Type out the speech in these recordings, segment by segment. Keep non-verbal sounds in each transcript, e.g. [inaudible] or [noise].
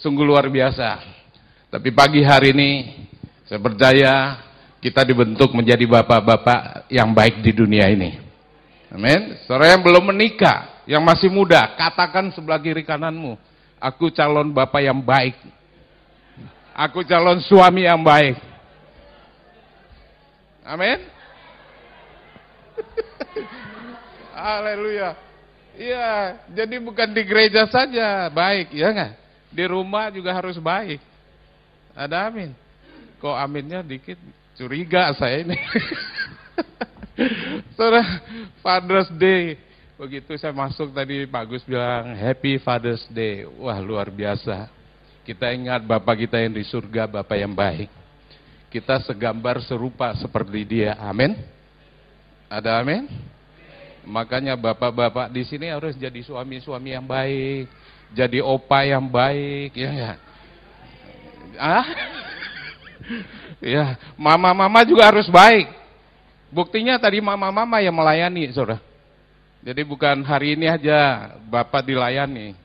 Sungguh luar biasa. Tapi pagi hari ini saya percaya kita dibentuk menjadi bapak-bapak yang baik di dunia ini. Amin. Saudara yang belum menikah, yang masih muda, katakan sebelah kiri kananmu, aku calon bapak yang baik. Aku calon suami yang baik. Amin. [laughs] Haleluya. Iya, jadi bukan di gereja saja baik, ya nggak? Di rumah juga harus baik. Ada amin. Kok aminnya dikit? Curiga saya ini. [laughs] Saudara, Father's Day. Begitu saya masuk tadi Pak Gus bilang Happy Father's Day. Wah luar biasa. Kita ingat Bapak kita yang di surga, Bapak yang baik. Kita segambar serupa seperti dia. Amin. Ada amin? Makanya bapak-bapak di sini harus jadi suami-suami yang baik, jadi opa yang baik, ya ya. Ah? ya, mama-mama juga harus baik. Buktinya tadi mama-mama yang melayani, Saudara. Jadi bukan hari ini aja Bapak dilayani,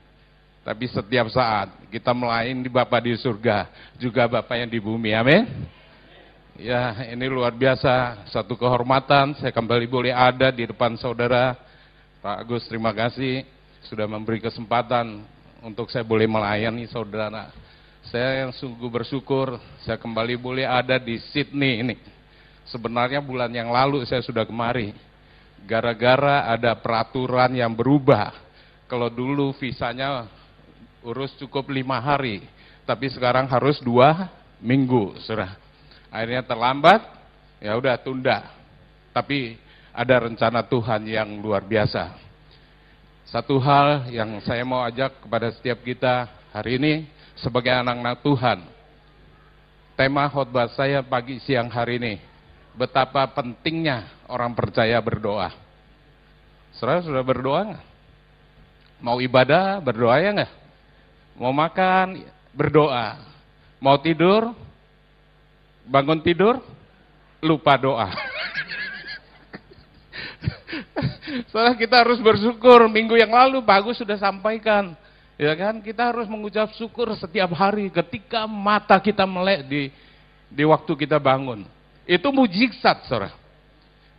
tapi setiap saat kita melayani Bapak di surga, juga Bapak yang di bumi. Amin. Ya, ini luar biasa, satu kehormatan. Saya kembali boleh ada di depan saudara. Pak Agus, terima kasih sudah memberi kesempatan untuk saya boleh melayani saudara. Saya yang sungguh bersyukur, saya kembali boleh ada di Sydney ini. Sebenarnya bulan yang lalu saya sudah kemari. Gara-gara ada peraturan yang berubah. Kalau dulu visanya urus cukup lima hari, tapi sekarang harus dua minggu, saudara akhirnya terlambat, ya udah tunda. Tapi ada rencana Tuhan yang luar biasa. Satu hal yang saya mau ajak kepada setiap kita hari ini sebagai anak-anak Tuhan. Tema khotbah saya pagi siang hari ini, betapa pentingnya orang percaya berdoa. Saudara sudah berdoa nggak? Mau ibadah, berdoa ya nggak? Mau makan, berdoa. Mau tidur, bangun tidur, lupa doa. [laughs] Soalnya kita harus bersyukur, minggu yang lalu bagus sudah sampaikan. Ya kan, kita harus mengucap syukur setiap hari ketika mata kita melek di di waktu kita bangun. Itu mujizat, saudara.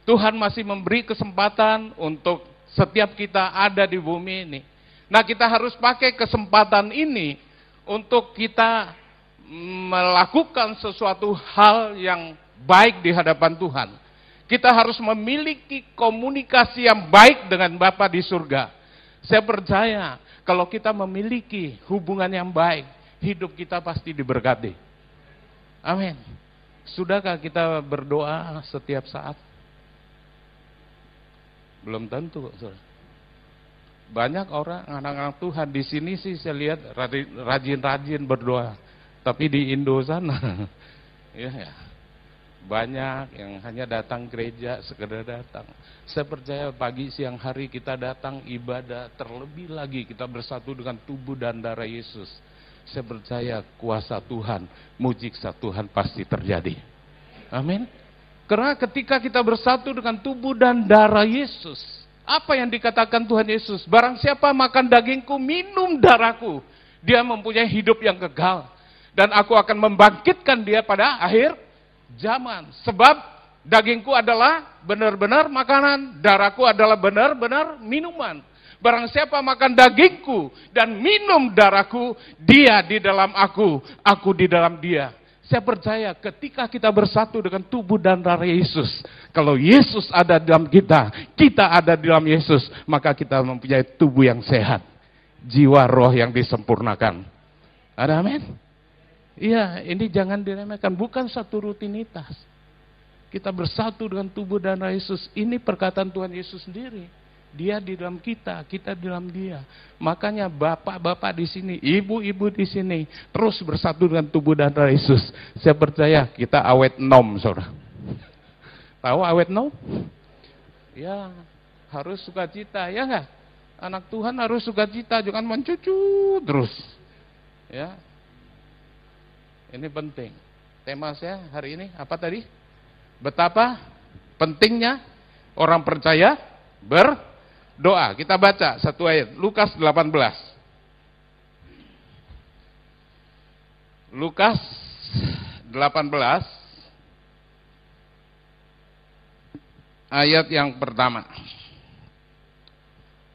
Tuhan masih memberi kesempatan untuk setiap kita ada di bumi ini. Nah, kita harus pakai kesempatan ini untuk kita melakukan sesuatu hal yang baik di hadapan Tuhan. Kita harus memiliki komunikasi yang baik dengan Bapa di surga. Saya percaya kalau kita memiliki hubungan yang baik, hidup kita pasti diberkati. Amin. Sudahkah kita berdoa setiap saat? Belum tentu, saudara. Banyak orang anak-anak Tuhan di sini sih saya lihat rajin-rajin berdoa. Tapi di Indo sana, [laughs] ya, ya, banyak yang hanya datang gereja sekedar datang. Saya percaya pagi siang hari kita datang ibadah, terlebih lagi kita bersatu dengan tubuh dan darah Yesus. Saya percaya kuasa Tuhan, mujizat Tuhan pasti terjadi. Amin. Karena ketika kita bersatu dengan tubuh dan darah Yesus, apa yang dikatakan Tuhan Yesus? Barang siapa makan dagingku, minum darahku, dia mempunyai hidup yang kekal dan aku akan membangkitkan dia pada akhir zaman. Sebab dagingku adalah benar-benar makanan, darahku adalah benar-benar minuman. Barang siapa makan dagingku dan minum darahku, dia di dalam aku, aku di dalam dia. Saya percaya ketika kita bersatu dengan tubuh dan darah Yesus, kalau Yesus ada dalam kita, kita ada di dalam Yesus, maka kita mempunyai tubuh yang sehat, jiwa roh yang disempurnakan. Ada amin? Iya, ini jangan diremehkan, bukan satu rutinitas. Kita bersatu dengan tubuh dan Yesus. Ini perkataan Tuhan Yesus sendiri. Dia di dalam kita, kita di dalam dia. Makanya bapak-bapak di sini, ibu-ibu di sini, terus bersatu dengan tubuh dan Yesus. Saya percaya kita awet nom, saudara. Tahu awet nom? Ya, harus sukacita, ya enggak? Anak Tuhan harus sukacita, jangan mencucu terus. Ya, ini penting. Tema saya hari ini apa tadi? Betapa pentingnya orang percaya berdoa. Kita baca satu ayat, Lukas 18. Lukas 18 ayat yang pertama.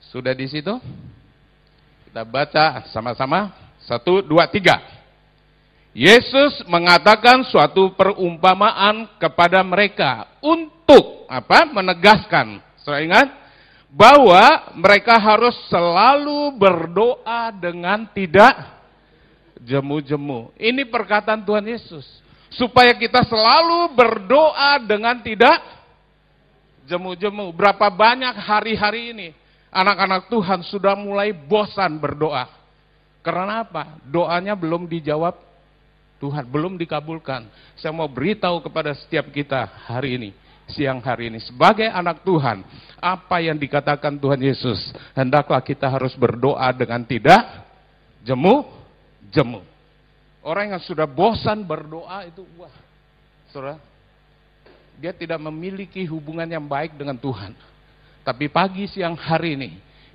Sudah di situ? Kita baca sama-sama. Satu, dua, tiga. Yesus mengatakan suatu perumpamaan kepada mereka untuk apa? Menegaskan. Saya ingat bahwa mereka harus selalu berdoa dengan tidak jemu-jemu. Ini perkataan Tuhan Yesus. Supaya kita selalu berdoa dengan tidak jemu-jemu. Berapa banyak hari-hari ini anak-anak Tuhan sudah mulai bosan berdoa. Karena apa? Doanya belum dijawab Tuhan, belum dikabulkan. Saya mau beritahu kepada setiap kita hari ini, siang hari ini, sebagai anak Tuhan, apa yang dikatakan Tuhan Yesus, hendaklah kita harus berdoa dengan tidak jemu, jemu. Orang yang sudah bosan berdoa itu, wah, saudara, dia tidak memiliki hubungan yang baik dengan Tuhan. Tapi pagi siang hari ini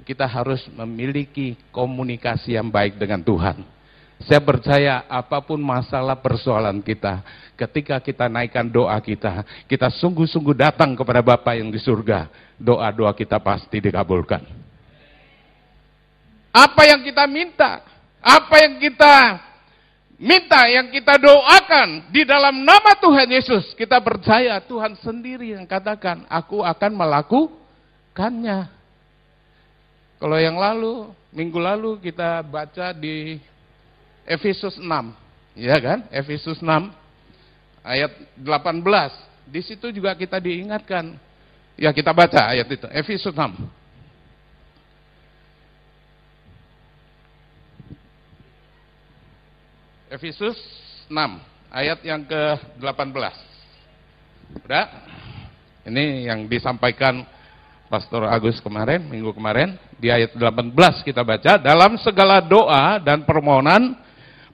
kita harus memiliki komunikasi yang baik dengan Tuhan. Saya percaya apa pun masalah persoalan kita, ketika kita naikkan doa kita, kita sungguh-sungguh datang kepada Bapa yang di surga, doa-doa kita pasti dikabulkan. Apa yang kita minta, apa yang kita minta, yang kita doakan di dalam nama Tuhan Yesus, kita percaya Tuhan sendiri yang katakan, aku akan melakukan melakukannya. Kalau yang lalu, minggu lalu kita baca di Efesus 6, ya kan? Efesus 6 ayat 18. Di situ juga kita diingatkan. Ya, kita baca ayat itu, Efesus 6. Efesus 6 ayat yang ke-18. Udah? Ini yang disampaikan Pastor Agus kemarin, minggu kemarin, di ayat 18 kita baca, dalam segala doa dan permohonan,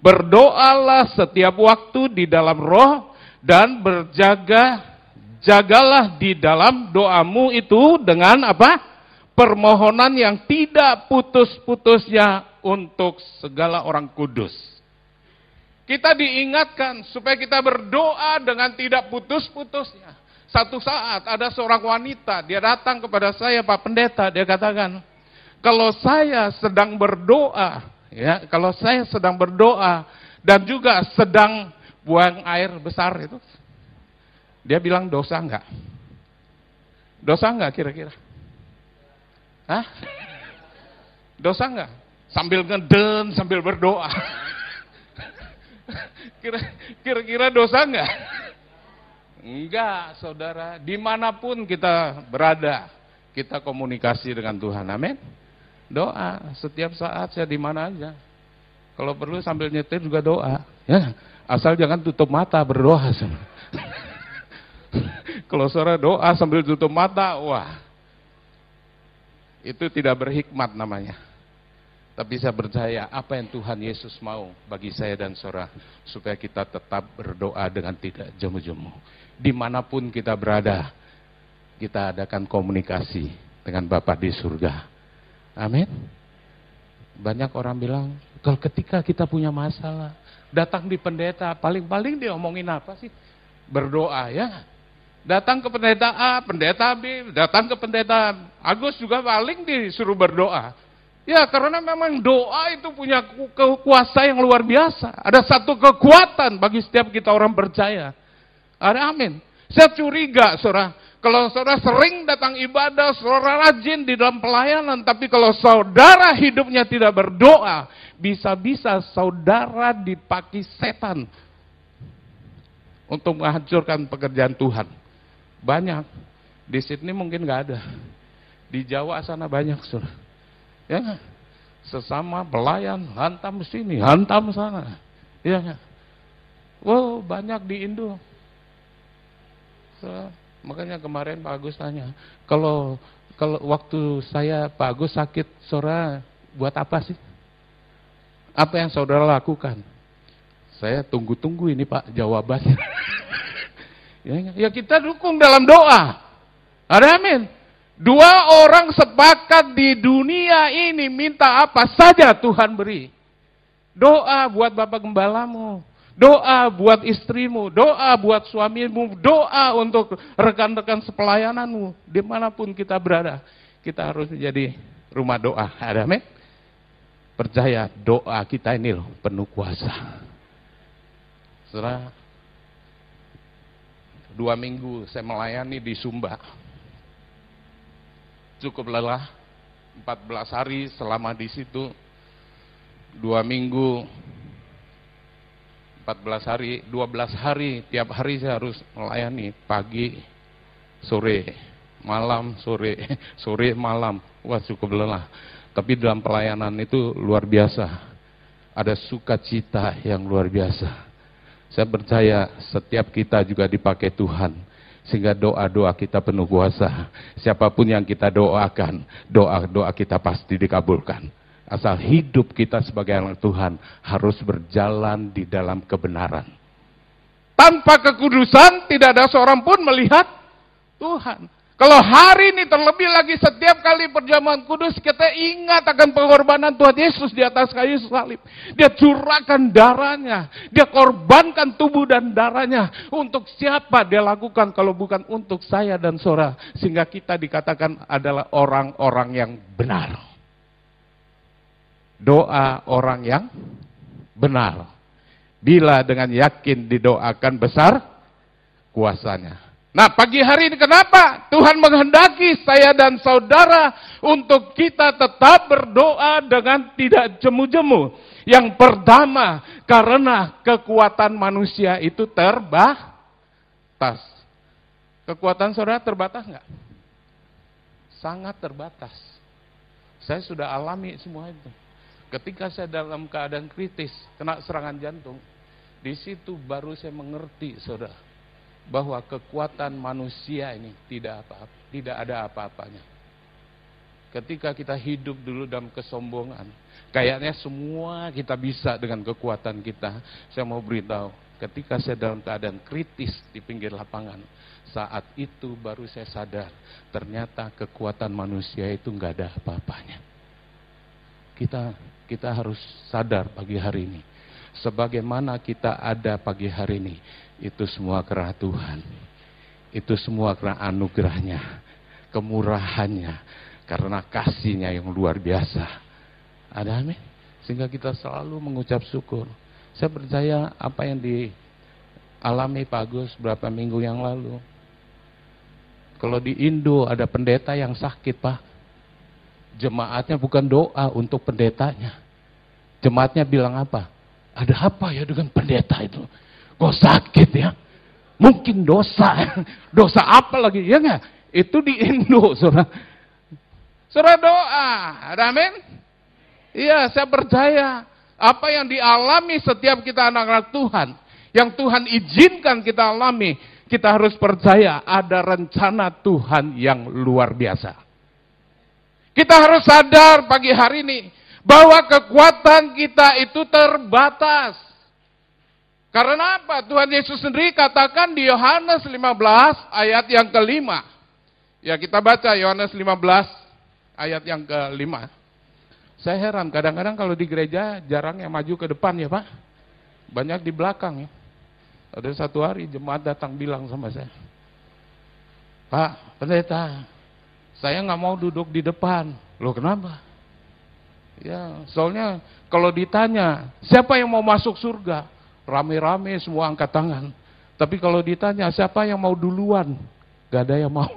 berdoalah setiap waktu di dalam roh, dan berjaga, jagalah di dalam doamu itu dengan apa? Permohonan yang tidak putus-putusnya untuk segala orang kudus. Kita diingatkan supaya kita berdoa dengan tidak putus-putusnya. Satu saat ada seorang wanita, dia datang kepada saya Pak Pendeta, dia katakan, kalau saya sedang berdoa, ya, kalau saya sedang berdoa dan juga sedang buang air besar itu, dia bilang dosa enggak? Dosa enggak kira-kira? Hah? Dosa enggak? Sambil ngeden, sambil berdoa. [laughs] Kira-kira dosa enggak? Enggak, saudara. Di mana pun kita berada, kita komunikasi dengan Tuhan. Amin. Doa setiap saat, saya di mana aja. Kalau perlu sambil nyetir juga doa. Ya, asal jangan tutup mata berdoa. [laughs] Kalau saudara doa sambil tutup mata, wah, itu tidak berhikmat namanya. Tapi saya percaya apa yang Tuhan Yesus mau bagi saya dan saudara supaya kita tetap berdoa dengan tidak jemu-jemu di mana pun kita berada, kita adakan komunikasi dengan Bapak di surga. Amin. Banyak orang bilang, kalau ketika kita punya masalah, datang di pendeta, paling-paling dia omongin apa sih? Berdoa ya. Datang ke pendeta A, pendeta B, datang ke pendeta Agus juga paling disuruh berdoa. Ya karena memang doa itu punya kuasa yang luar biasa. Ada satu kekuatan bagi setiap kita orang percaya. Ada amin. Saya curiga, saudara. Kalau saudara sering datang ibadah, saudara rajin di dalam pelayanan, tapi kalau saudara hidupnya tidak berdoa, bisa-bisa saudara dipaki setan untuk menghancurkan pekerjaan Tuhan. Banyak. Di Sydney mungkin nggak ada. Di Jawa sana banyak, saudara. Ya, sesama pelayan hantam sini, hantam sana. Ya, wow banyak di Indo makanya kemarin Pak Agus tanya, kalau kalau waktu saya Pak Agus sakit, saudara buat apa sih? Apa yang saudara lakukan? Saya tunggu-tunggu ini Pak jawabannya. [laughs] ya, ya kita dukung dalam doa. Ada amin. Dua orang sepakat di dunia ini minta apa saja Tuhan beri. Doa buat Bapak Gembalamu. Doa buat istrimu, doa buat suamimu, doa untuk rekan-rekan sepelayananmu. Di mana pun kita berada, kita harus menjadi rumah doa. Ada amin? Percaya doa kita ini loh penuh kuasa. Setelah dua minggu saya melayani di Sumba. Cukup lelah, 14 hari selama di situ. Dua minggu 14 hari, 12 hari, tiap hari saya harus melayani pagi, sore, malam, sore, [laughs] sore, malam. Wah cukup lelah. Tapi dalam pelayanan itu luar biasa. Ada sukacita yang luar biasa. Saya percaya setiap kita juga dipakai Tuhan. Sehingga doa-doa kita penuh kuasa. Siapa pun yang kita doakan, doa-doa kita pasti dikabulkan. Asal hidup kita sebagai anak Tuhan harus berjalan di dalam kebenaran. Tanpa kekudusan tidak ada seorang pun melihat Tuhan. Kalau hari ini terlebih lagi setiap kali perjamuan kudus kita ingat akan pengorbanan Tuhan Yesus di atas kayu salib. Dia curahkan darahnya, dia korbankan tubuh dan darahnya. Untuk siapa dia lakukan kalau bukan untuk saya dan Sora. Sehingga kita dikatakan adalah orang-orang yang benar doa orang yang benar. Bila dengan yakin didoakan besar kuasanya. Nah pagi hari ini kenapa Tuhan menghendaki saya dan saudara untuk kita tetap berdoa dengan tidak jemu-jemu. Yang pertama karena kekuatan manusia itu terbatas. Kekuatan saudara terbatas nggak? Sangat terbatas. Saya sudah alami semua itu. Ketika saya dalam keadaan kritis, kena serangan jantung, di situ baru saya mengerti, saudara, bahwa kekuatan manusia ini tidak apa, tidak ada apa-apanya. Ketika kita hidup dulu dalam kesombongan, kayaknya semua kita bisa dengan kekuatan kita. Saya mau beritahu, ketika saya dalam keadaan kritis di pinggir lapangan, saat itu baru saya sadar, ternyata kekuatan manusia itu nggak ada apa-apanya. Kita kita harus sadar pagi hari ini. Sebagaimana kita ada pagi hari ini, itu semua karena Tuhan. Itu semua karena anugerahnya, kemurahannya, karena kasihnya yang luar biasa. Ada amin? Sehingga kita selalu mengucap syukur. Saya percaya apa yang dialami Pak Agus beberapa minggu yang lalu. Kalau di Indo ada pendeta yang sakit Pak, Jemaatnya bukan doa untuk pendetanya. Jemaatnya bilang apa? Ada apa ya dengan pendeta itu? Kok sakit ya? Mungkin dosa. [laughs] Dosa apa lagi? Ya nggak? Itu di Indo, saudara. Saudara doa. Ada amin? Iya, saya percaya. Apa yang dialami setiap kita anak-anak Tuhan. Yang Tuhan izinkan kita alami. Kita harus percaya ada rencana Tuhan yang luar biasa. Kita harus sadar pagi hari ini bahwa kekuatan kita itu terbatas. Karena apa? Tuhan Yesus sendiri katakan di Yohanes 15 ayat yang kelima. Ya kita baca Yohanes 15 ayat yang kelima. Saya heran kadang-kadang kalau di gereja jarang yang maju ke depan ya Pak. Banyak di belakang ya. Ada satu hari jemaat datang bilang sama saya. Pak, pendeta, saya nggak mau duduk di depan. Loh kenapa? Ya, soalnya kalau ditanya, siapa yang mau masuk surga? Rame-rame semua angkat tangan. Tapi kalau ditanya, siapa yang mau duluan? Gak ada yang mau.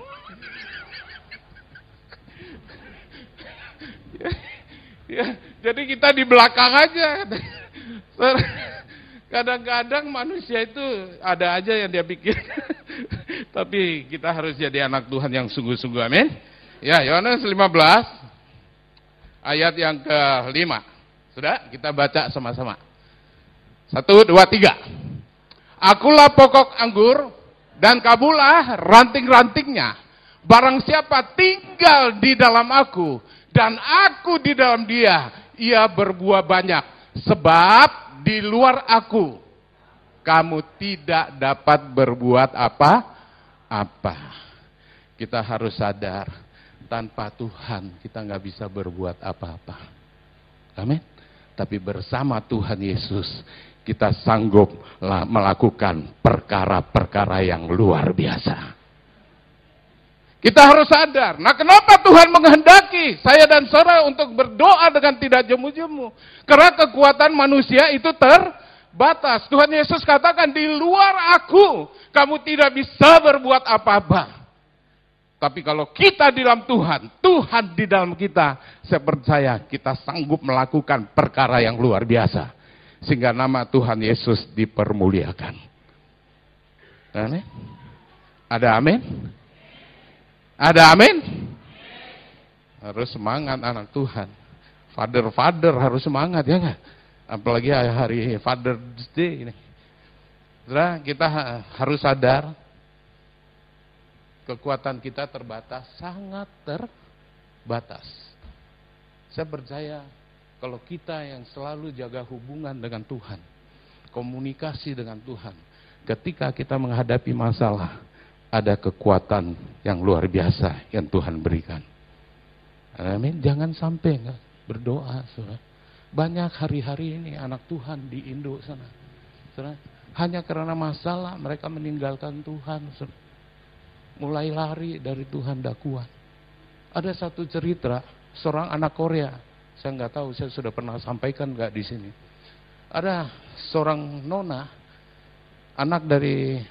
ya, [laughs] ya, jadi kita di belakang aja. [laughs] Kadang-kadang manusia itu ada aja yang dia pikir. [laughs] Tapi kita harus jadi anak Tuhan yang sungguh-sungguh. Amin. Ya, Yohanes 15 ayat yang ke-5. Sudah, kita baca sama-sama. Satu, dua, tiga. Akulah pokok anggur dan kabulah ranting-rantingnya. Barang siapa tinggal di dalam aku dan aku di dalam dia, ia berbuah banyak. Sebab di luar aku, kamu tidak dapat berbuat apa-apa. Kita harus sadar tanpa Tuhan kita nggak bisa berbuat apa-apa. Amin. Tapi bersama Tuhan Yesus kita sanggup melakukan perkara-perkara yang luar biasa. Kita harus sadar. Nah, kenapa Tuhan menghendaki saya dan saudara untuk berdoa dengan tidak jemu-jemu? Karena kekuatan manusia itu terbatas. Tuhan Yesus katakan, di luar aku, kamu tidak bisa berbuat apa-apa. Tapi kalau kita di dalam Tuhan, Tuhan di dalam kita, saya percaya kita sanggup melakukan perkara yang luar biasa. Sehingga nama Tuhan Yesus dipermuliakan. Amin. Ada amin? Ada amin? Harus semangat anak Tuhan. Father-father harus semangat ya nggak? Apalagi hari Father's Day ini. Kita harus sadar kekuatan kita terbatas, sangat terbatas. Saya percaya kalau kita yang selalu jaga hubungan dengan Tuhan, komunikasi dengan Tuhan, ketika kita menghadapi masalah, ada kekuatan yang luar biasa yang Tuhan berikan. Amin. Jangan sampai enggak berdoa, saudara. Banyak hari-hari ini anak Tuhan di Indo sana. Saudara, hanya karena masalah mereka meninggalkan Tuhan. Saudara. Mulai lari dari Tuhan dakwah. Ada satu cerita seorang anak Korea. Saya nggak tahu, saya sudah pernah sampaikan nggak di sini. Ada seorang nona, anak dari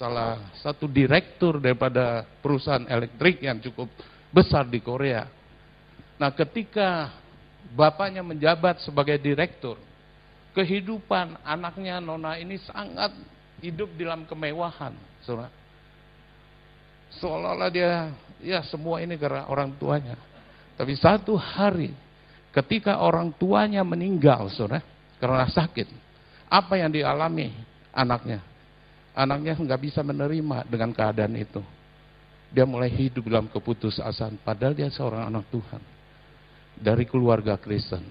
salah satu direktur daripada perusahaan elektrik yang cukup besar di Korea. Nah, ketika bapaknya menjabat sebagai direktur, kehidupan anaknya Nona ini sangat hidup dalam kemewahan, Saudara. Seolah-olah dia ya semua ini karena orang tuanya. Tapi satu hari ketika orang tuanya meninggal, Saudara, karena sakit, apa yang dialami anaknya? Anaknya nggak bisa menerima dengan keadaan itu. Dia mulai hidup dalam keputusasaan, padahal dia seorang anak Tuhan. Dari keluarga Kristen.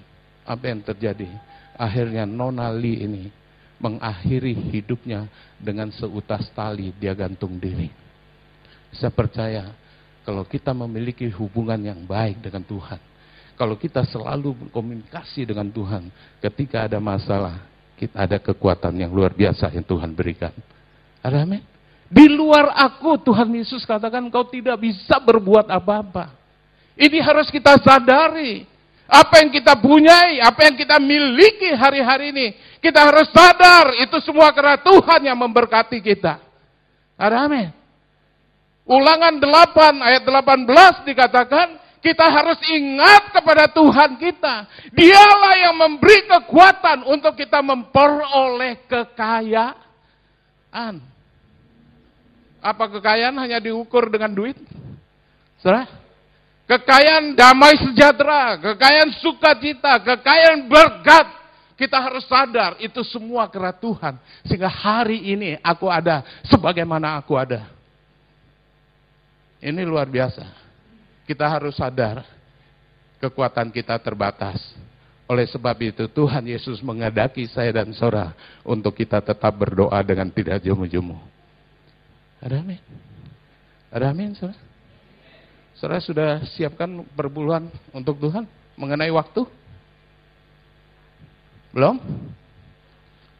Apa yang terjadi? Akhirnya Nona Lee ini mengakhiri hidupnya dengan seutas tali dia gantung diri. Saya percaya kalau kita memiliki hubungan yang baik dengan Tuhan, kalau kita selalu berkomunikasi dengan Tuhan, ketika ada masalah, kita ada kekuatan yang luar biasa yang Tuhan berikan. Ada amin? Di luar aku, Tuhan Yesus katakan kau tidak bisa berbuat apa-apa. Ini harus kita sadari. Apa yang kita punyai, apa yang kita miliki hari-hari ini. Kita harus sadar, itu semua karena Tuhan yang memberkati kita. Ada amin? Ulangan 8 ayat 18 dikatakan, kita harus ingat kepada Tuhan kita. Dialah yang memberi kekuatan untuk kita memperoleh kekayaan. Apa kekayaan hanya diukur dengan duit? Saudara? Kekayaan damai sejahtera, kekayaan sukacita, kekayaan berkat. Kita harus sadar itu semua karena Tuhan. Sehingga hari ini aku ada sebagaimana aku ada. Ini luar biasa. Kita harus sadar kekuatan kita terbatas. Oleh sebab itu Tuhan Yesus mengadaki saya dan saudara untuk kita tetap berdoa dengan tidak jemu-jemu. Ada amin. Ada amin, saudara. Saudara sudah siapkan perbulan untuk Tuhan mengenai waktu? Belum?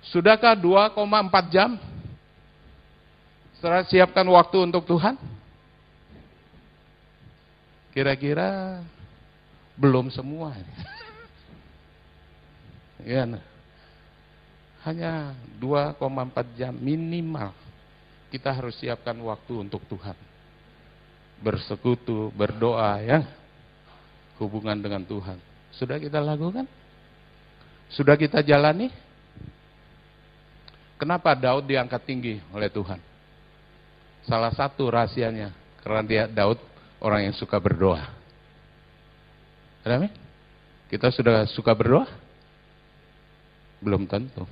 Sudahkah 2,4 jam? Saudara siapkan waktu untuk Tuhan? Kira-kira belum semua. ya, nah. hanya 2,4 jam minimal kita harus siapkan waktu untuk Tuhan. Bersekutu, berdoa ya. Hubungan dengan Tuhan. Sudah kita lakukan? Sudah kita jalani? Kenapa Daud diangkat tinggi oleh Tuhan? Salah satu rahasianya karena dia Daud orang yang suka berdoa. Amin? Kita sudah suka berdoa? Belum tentu.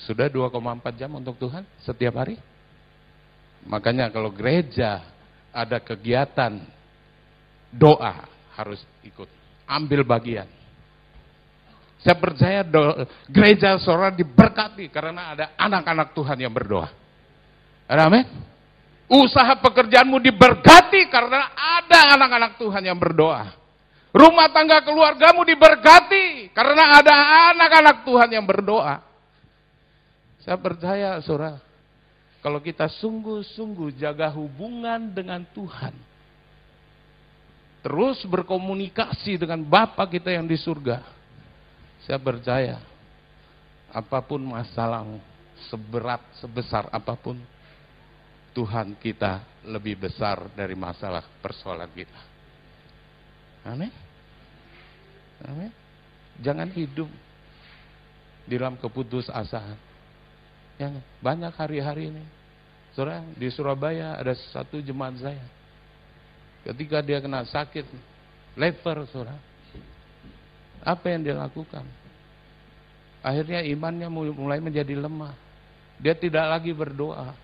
Sudah 2,4 jam untuk Tuhan setiap hari? Makanya kalau gereja ada kegiatan doa harus ikut, ambil bagian. Saya percaya do, gereja seorang diberkati karena ada anak-anak Tuhan yang berdoa. Amin. Usaha pekerjaanmu diberkati karena ada anak-anak Tuhan yang berdoa. Rumah tangga keluargamu diberkati karena ada anak-anak Tuhan yang berdoa. Saya percaya, saudara, kalau kita sungguh-sungguh jaga hubungan dengan Tuhan, terus berkomunikasi dengan Bapa kita yang di surga, saya percaya apa pun masalahmu, seberat, sebesar apa pun, Tuhan kita lebih besar dari masalah persoalan kita. Amin. Amin. Jangan hidup di dalam keputusasaan yang banyak hari-hari ini. Saudara, di Surabaya ada satu jemaat saya. Ketika dia kena sakit, leper, saudara. Apa yang dia lakukan? Akhirnya imannya mulai menjadi lemah. Dia tidak lagi berdoa.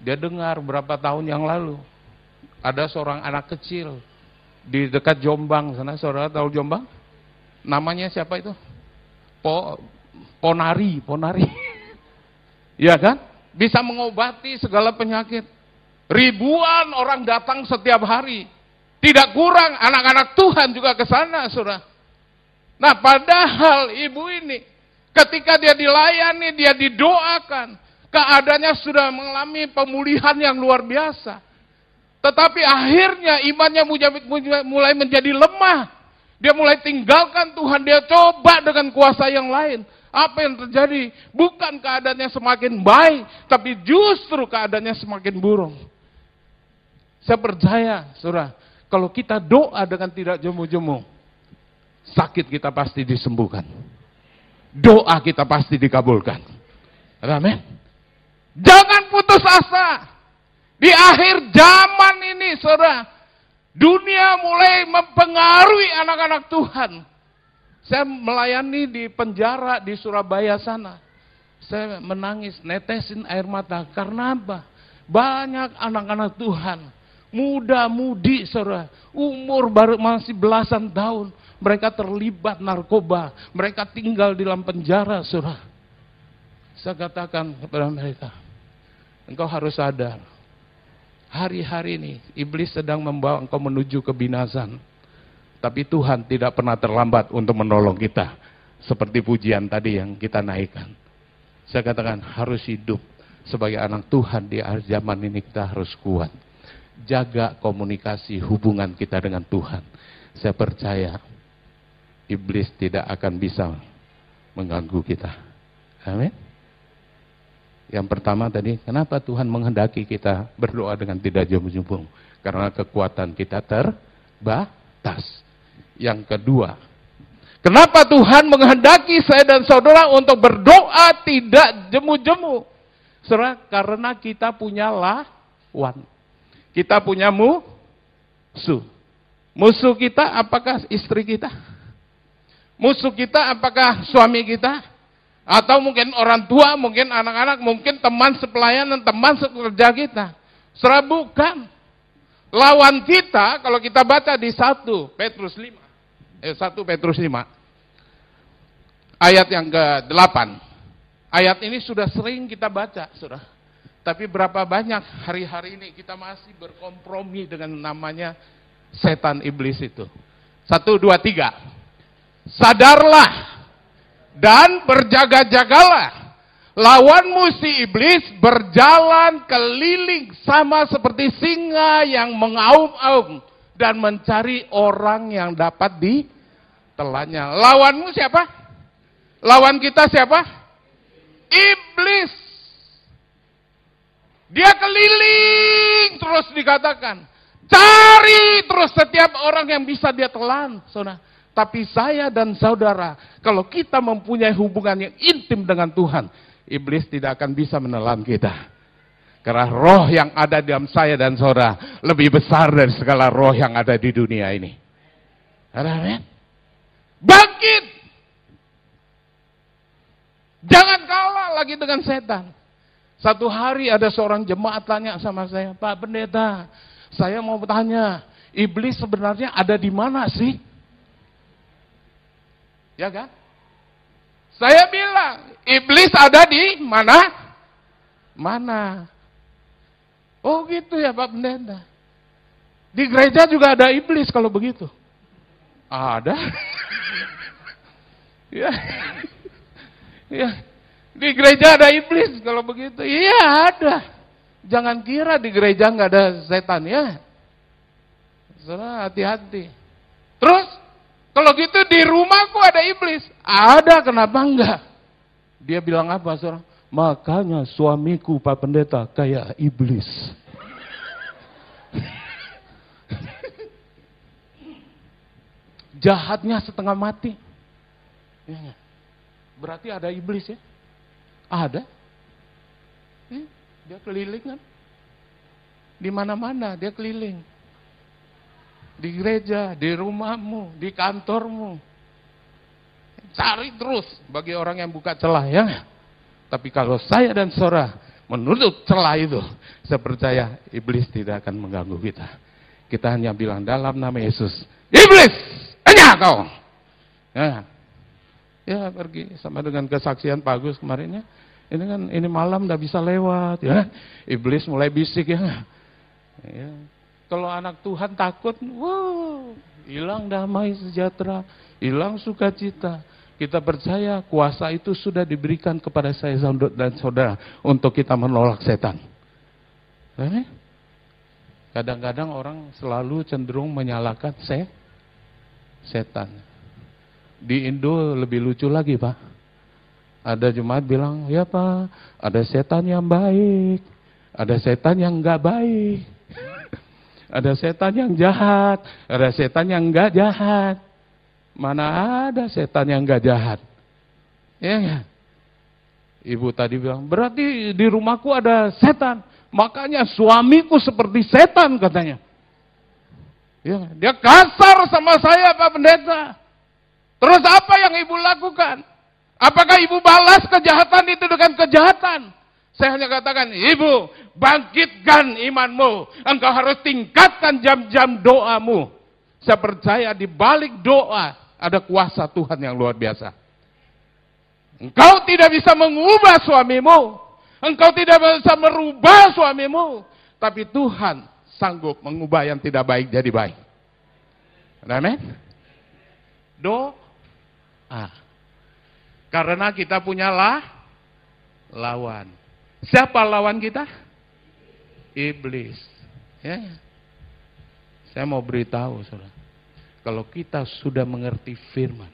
Dia dengar berapa tahun yang lalu. Ada seorang anak kecil di dekat Jombang sana. Saudara tahu Jombang? Namanya siapa itu? Po, Ponari, Ponari. [laughs] Ya kan? Bisa mengobati segala penyakit. Ribuan orang datang setiap hari. Tidak kurang anak-anak Tuhan juga ke sana, Saudara. Nah, padahal ibu ini ketika dia dilayani, dia didoakan, keadaannya sudah mengalami pemulihan yang luar biasa. Tetapi akhirnya imannya mulai menjadi lemah. Dia mulai tinggalkan Tuhan, dia coba dengan kuasa yang lain. Apa yang terjadi? Bukan keadaannya semakin baik, tapi justru keadaannya semakin buruk. Saya percaya, surah, kalau kita doa dengan tidak jemu-jemu, sakit kita pasti disembuhkan. Doa kita pasti dikabulkan. Amin. Jangan putus asa. Di akhir zaman ini, saudara, dunia mulai mempengaruhi anak-anak Tuhan saya melayani di penjara di Surabaya sana. Saya menangis, netesin air mata. Karena apa? Banyak anak-anak Tuhan. Muda-mudi, saudara. Umur baru masih belasan tahun. Mereka terlibat narkoba. Mereka tinggal di dalam penjara, saudara. Saya katakan kepada mereka. Engkau harus sadar. Hari-hari ini, iblis sedang membawa engkau menuju kebinasan tapi Tuhan tidak pernah terlambat untuk menolong kita. Seperti pujian tadi yang kita naikkan. Saya katakan harus hidup sebagai anak Tuhan di zaman ini kita harus kuat. Jaga komunikasi hubungan kita dengan Tuhan. Saya percaya iblis tidak akan bisa mengganggu kita. Amin. Yang pertama tadi, kenapa Tuhan menghendaki kita berdoa dengan tidak jemu-jemu? Karena kekuatan kita terbatas. Yang kedua, kenapa Tuhan menghendaki saya dan saudara untuk berdoa tidak jemu-jemu? Saudara, karena kita punya lawan. Kita punya musuh. Musuh kita apakah istri kita? Musuh kita apakah suami kita? Atau mungkin orang tua, mungkin anak-anak, mungkin teman sepelayanan, teman sekerja kita. Saudara bukan. Lawan kita, kalau kita baca di 1 Petrus 5 eh, 1 Petrus 5 ayat yang ke-8. Ayat ini sudah sering kita baca, sudah. Tapi berapa banyak hari-hari ini kita masih berkompromi dengan namanya setan iblis itu. Satu, dua, tiga. Sadarlah dan berjaga-jagalah. Lawanmu si iblis berjalan keliling sama seperti singa yang mengaum-aum dan mencari orang yang dapat ditelannya. Lawanmu siapa? Lawan kita siapa? Iblis. Dia keliling terus dikatakan. Cari terus setiap orang yang bisa dia telan. Saudara. Tapi saya dan saudara, kalau kita mempunyai hubungan yang intim dengan Tuhan, iblis tidak akan bisa menelan kita. Karena roh yang ada di dalam saya dan saudara lebih besar dari segala roh yang ada di dunia ini. Amin. Bangkit. Jangan kalah lagi dengan setan. Satu hari ada seorang jemaat tanya sama saya, Pak Pendeta, saya mau bertanya, iblis sebenarnya ada di mana sih? Ya kan? Saya bilang, iblis ada di mana? Mana? Oh gitu ya Pak Pendeta. Di gereja juga ada iblis kalau begitu. Ada. [laughs] ya. ya. Di gereja ada iblis kalau begitu. Iya ada. Jangan kira di gereja nggak ada setan ya. Saudara hati-hati. Terus kalau gitu di rumahku ada iblis. Ada, kenapa enggak? Dia bilang apa, saudara? Makanya suamiku Pak Pendeta kayak iblis. [laughs] Jahatnya setengah mati. Ya, berarti ada iblis ya? Ada. Ya, dia keliling kan? Di mana-mana dia keliling. Di gereja, di rumahmu, di kantormu. Cari terus bagi orang yang buka celah ya. Tapi kalau saya dan Sora menutup celah itu, saya percaya iblis tidak akan mengganggu kita. Kita hanya bilang dalam nama Yesus, iblis, hanya kau. Ya, ya pergi sama dengan kesaksian Pak Agus kemarin ya. Ini kan ini malam udah bisa lewat ya. Iblis mulai bisik ya. ya. Kalau anak Tuhan takut, wow, hilang damai sejahtera, hilang sukacita. Kita percaya kuasa itu sudah diberikan kepada saya dan saudara untuk kita menolak setan. Kadang-kadang orang selalu cenderung menyalahkan se setan. Di Indo lebih lucu lagi Pak. Ada jemaat bilang, ya Pak, ada setan yang baik, ada setan yang enggak baik. Ada setan yang jahat, ada setan yang enggak jahat. Mana ada setan yang enggak jahat. Ya enggak? Ibu tadi bilang, berarti di rumahku ada setan. Makanya suamiku seperti setan katanya. Ya, dia kasar sama saya Pak Pendeta. Terus apa yang ibu lakukan? Apakah ibu balas kejahatan itu dengan kejahatan? Saya hanya katakan, ibu bangkitkan imanmu. Engkau harus tingkatkan jam-jam doamu. Saya percaya di balik doa ada kuasa Tuhan yang luar biasa. Engkau tidak bisa mengubah suamimu. Engkau tidak bisa merubah suamimu. Tapi Tuhan sanggup mengubah yang tidak baik jadi baik. Amin. Doa. Karena kita punya lah, lawan. Siapa lawan kita? Iblis. Ya. Saya mau beritahu, saudara. Kalau kita sudah mengerti firman,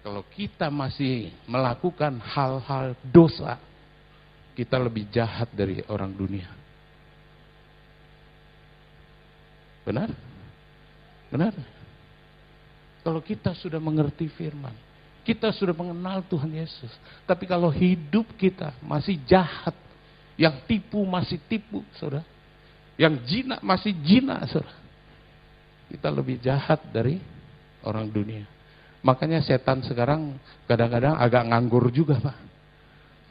kalau kita masih melakukan hal-hal dosa, kita lebih jahat dari orang dunia. Benar? Benar? Kalau kita sudah mengerti firman, kita sudah mengenal Tuhan Yesus. Tapi kalau hidup kita masih jahat, yang tipu masih tipu, saudara. Yang jina masih jina, saudara. Kita lebih jahat dari orang dunia. Makanya setan sekarang kadang-kadang agak nganggur juga, Pak.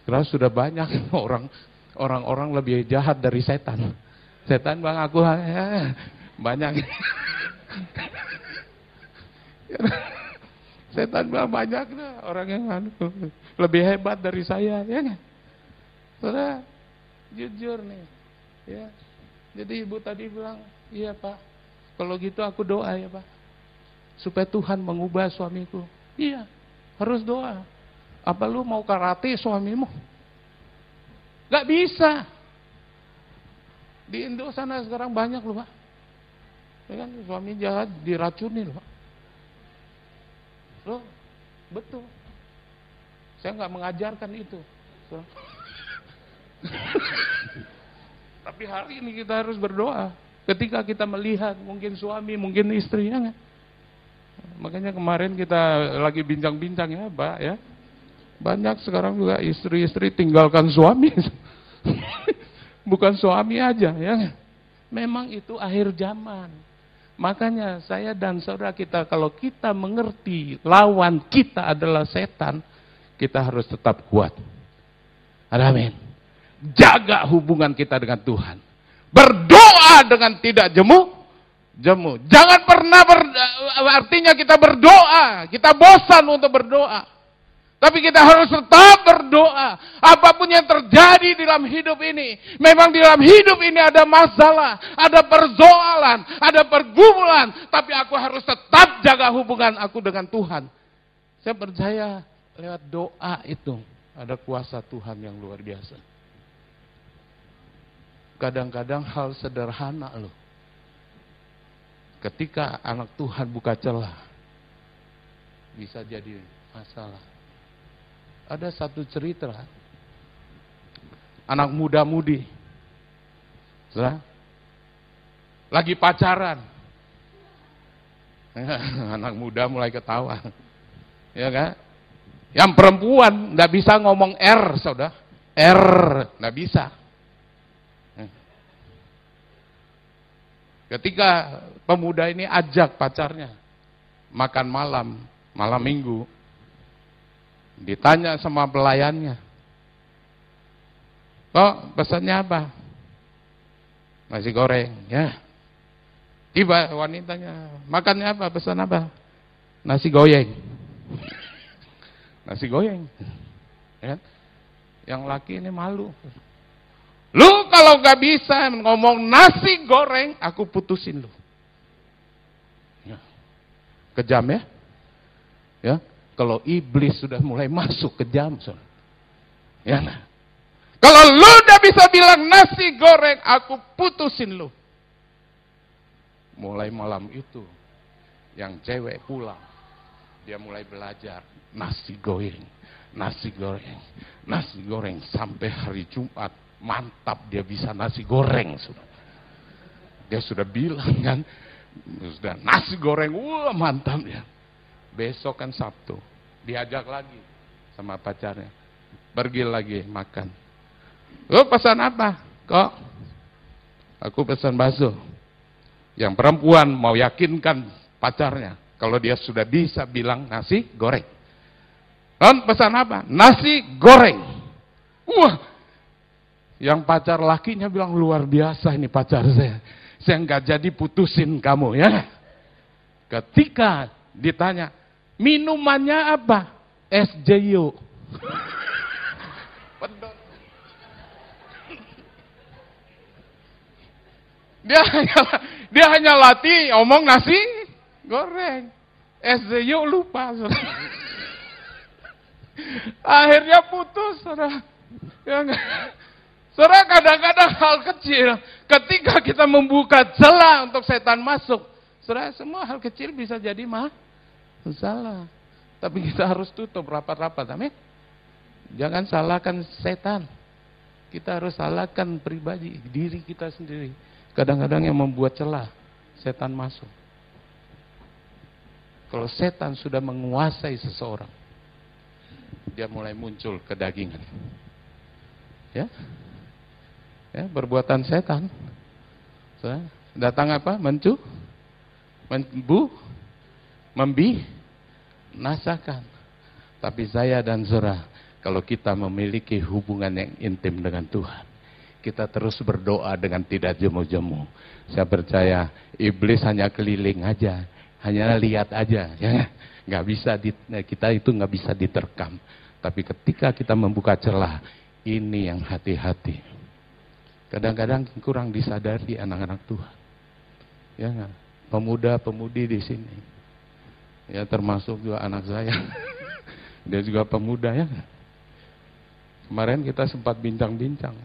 Karena sudah banyak [laughs] orang orang-orang lebih jahat dari setan. Setan bang aku [laughs] ya, banyak. Setan bang banyak lah orang yang [laughs] lebih hebat dari saya, ya kan? Saudara, jujur nih, ya. Jadi ibu tadi bilang, iya pak, kalau gitu aku doa ya pak, supaya Tuhan mengubah suamiku. Iya, harus doa. Apa lu mau karate suamimu? Gak bisa. Di Indo sana sekarang banyak loh pak. Ya kan suami jahat diracuni loh pak. Loh, betul. Saya nggak mengajarkan itu. [laughs] Tapi hari ini kita harus berdoa. Ketika kita melihat mungkin suami, mungkin istri, ya kan? Makanya kemarin kita lagi bincang-bincang ya, Pak ya. Banyak sekarang juga istri-istri tinggalkan suami. [laughs] Bukan suami aja ya. Memang itu akhir zaman. Makanya saya dan saudara kita kalau kita mengerti lawan kita adalah setan, kita harus tetap kuat. Amin. Jaga hubungan kita dengan Tuhan. Berdoa dengan tidak jemu, jemu. Jangan pernah ber, artinya kita berdoa, kita bosan untuk berdoa. Tapi kita harus tetap berdoa. Apa pun yang terjadi di dalam hidup ini. Memang di dalam hidup ini ada masalah. Ada persoalan. Ada pergumulan. Tapi aku harus tetap jaga hubungan aku dengan Tuhan. Saya percaya lewat doa itu. Ada kuasa Tuhan yang luar biasa. Kadang-kadang hal sederhana loh. Ketika anak Tuhan buka celah. Bisa jadi masalah ada satu cerita. Anak muda-mudi lagi pacaran. [laughs] Anak muda mulai ketawa. Ya kan? Yang perempuan nggak bisa ngomong R saudara. R nggak bisa. Ketika pemuda ini ajak pacarnya makan malam malam minggu Ditanya sama pelayannya. Kok pesannya apa? Nasi goreng, ya. Tiba wanitanya, makannya apa? Pesan apa? Nasi goyeng. [laughs] Nasi goyeng. Ya. Yang laki ini malu. Lu kalau gak bisa ngomong nasi goreng, aku putusin lu. Ya. Kejam ya? Ya, kalau iblis sudah mulai masuk ke jam, ya nah. Kalau lu udah bisa bilang nasi goreng, aku putusin lu. Mulai malam itu, yang cewek pulang, dia mulai belajar nasi goreng, nasi goreng, nasi goreng sampai hari Jumat mantap dia bisa nasi goreng sudah. Dia sudah bilang kan, sudah nasi goreng, wah mantap ya. Besok kan Sabtu diajak lagi sama pacarnya. Pergi lagi makan. Lo pesan apa? Kok? Aku pesan bakso. Yang perempuan mau yakinkan pacarnya. Kalau dia sudah bisa bilang nasi goreng. Non pesan apa? Nasi goreng. Wah. Yang pacar lakinya bilang luar biasa ini pacar saya. Saya nggak jadi putusin kamu ya. Ketika ditanya, Minumannya apa? SJU. Dia hanya dia hanya latih omong nasi goreng. SJU lupa. Akhirnya putus, saudara. Ya kadang-kadang hal kecil ketika kita membuka celah untuk setan masuk, saudara semua hal kecil bisa jadi mah Salah. Tapi kita harus tutup rapat-rapat. Amin. Jangan salahkan setan. Kita harus salahkan pribadi, diri kita sendiri. Kadang-kadang yang membuat celah, setan masuk. Kalau setan sudah menguasai seseorang, dia mulai muncul kedagingan. Ya, ya perbuatan setan. Datang apa? Mencu, membu, membi, nasakan. Tapi saya dan Zura, kalau kita memiliki hubungan yang intim dengan Tuhan, kita terus berdoa dengan tidak jemu-jemu. Saya percaya iblis hanya keliling aja, hanya lihat aja, ya nggak bisa di, kita itu nggak bisa diterkam. Tapi ketika kita membuka celah, ini yang hati-hati. Kadang-kadang kurang disadari anak-anak Tuhan. Ya, pemuda-pemudi di sini ya termasuk juga anak saya. [laughs] Dia juga pemuda ya. Kemarin kita sempat bincang-bincang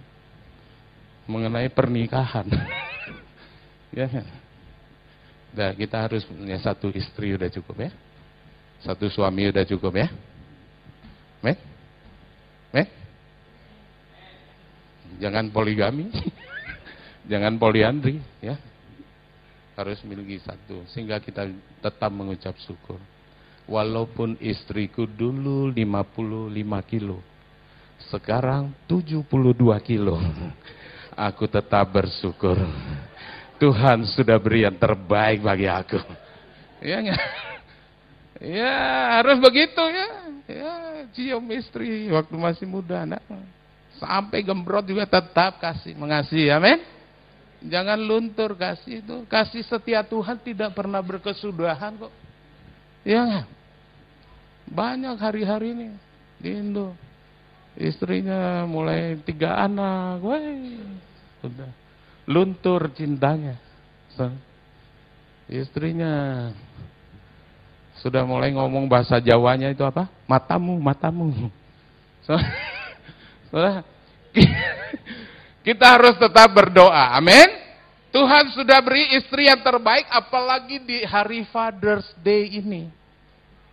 mengenai pernikahan. [laughs] ya? Nah, kita harus punya satu istri udah cukup ya. Satu suami udah cukup ya. Mek? Mek? Jangan poligami. [laughs] Jangan poliandri ya harus miliki satu sehingga kita tetap mengucap syukur. Walaupun istriku dulu 55 kilo sekarang 72 kilo. [laughs] Aku tetap bersyukur. Tuhan sudah beri yang terbaik bagi aku. Ya enggak? [laughs] ya harus begitu ya. Ya cium istri waktu masih muda anak sampai gembrot juga tetap kasih mengasihi amin Jangan luntur kasih itu. Kasih setia Tuhan tidak pernah berkesudahan kok. Ya Banyak hari-hari ini. Di Indo. Istrinya mulai tiga anak. Wah, sudah. Luntur cintanya. So, istrinya sudah mulai ngomong bahasa Jawanya itu apa? Matamu, matamu. So, [laughs] sudah. [laughs] Kita harus tetap berdoa. Amin. Tuhan sudah beri istri yang terbaik apalagi di hari Father's Day ini.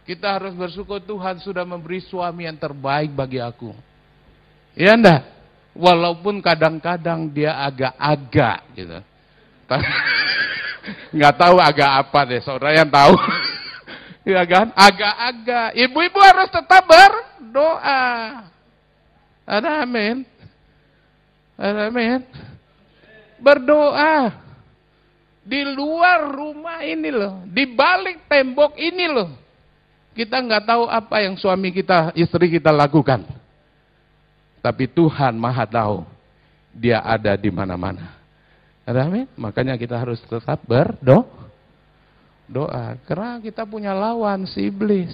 Kita harus bersyukur Tuhan sudah memberi suami yang terbaik bagi aku. Ya enggak? Walaupun kadang-kadang dia agak-agak gitu. [laughs] Nggak tahu agak apa deh, saudara yang tahu. [laughs] ya kan? Agak-agak. Ibu-ibu harus tetap berdoa. Ada amin. Amin. Berdoa. Di luar rumah ini loh. Di balik tembok ini loh. Kita nggak tahu apa yang suami kita, istri kita lakukan. Tapi Tuhan maha tahu. Dia ada di mana-mana. Amin. Makanya kita harus tetap berdoa. Doa. Karena kita punya lawan si iblis.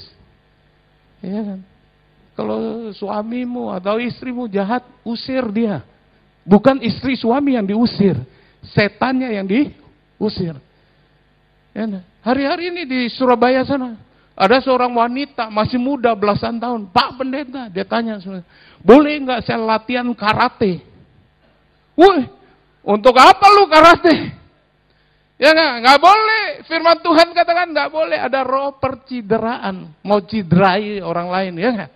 Ya kan? Kalau suamimu atau istrimu jahat, usir dia. Bukan istri suami yang diusir, setannya yang diusir. Ya, hari-hari ini di Surabaya sana, ada seorang wanita masih muda belasan tahun, Pak Pendeta, dia tanya, boleh nggak saya latihan karate? Woi, untuk apa lu karate? Ya nggak, nggak boleh. Firman Tuhan katakan nggak boleh ada roh percideraan, mau ciderai orang lain, ya nggak?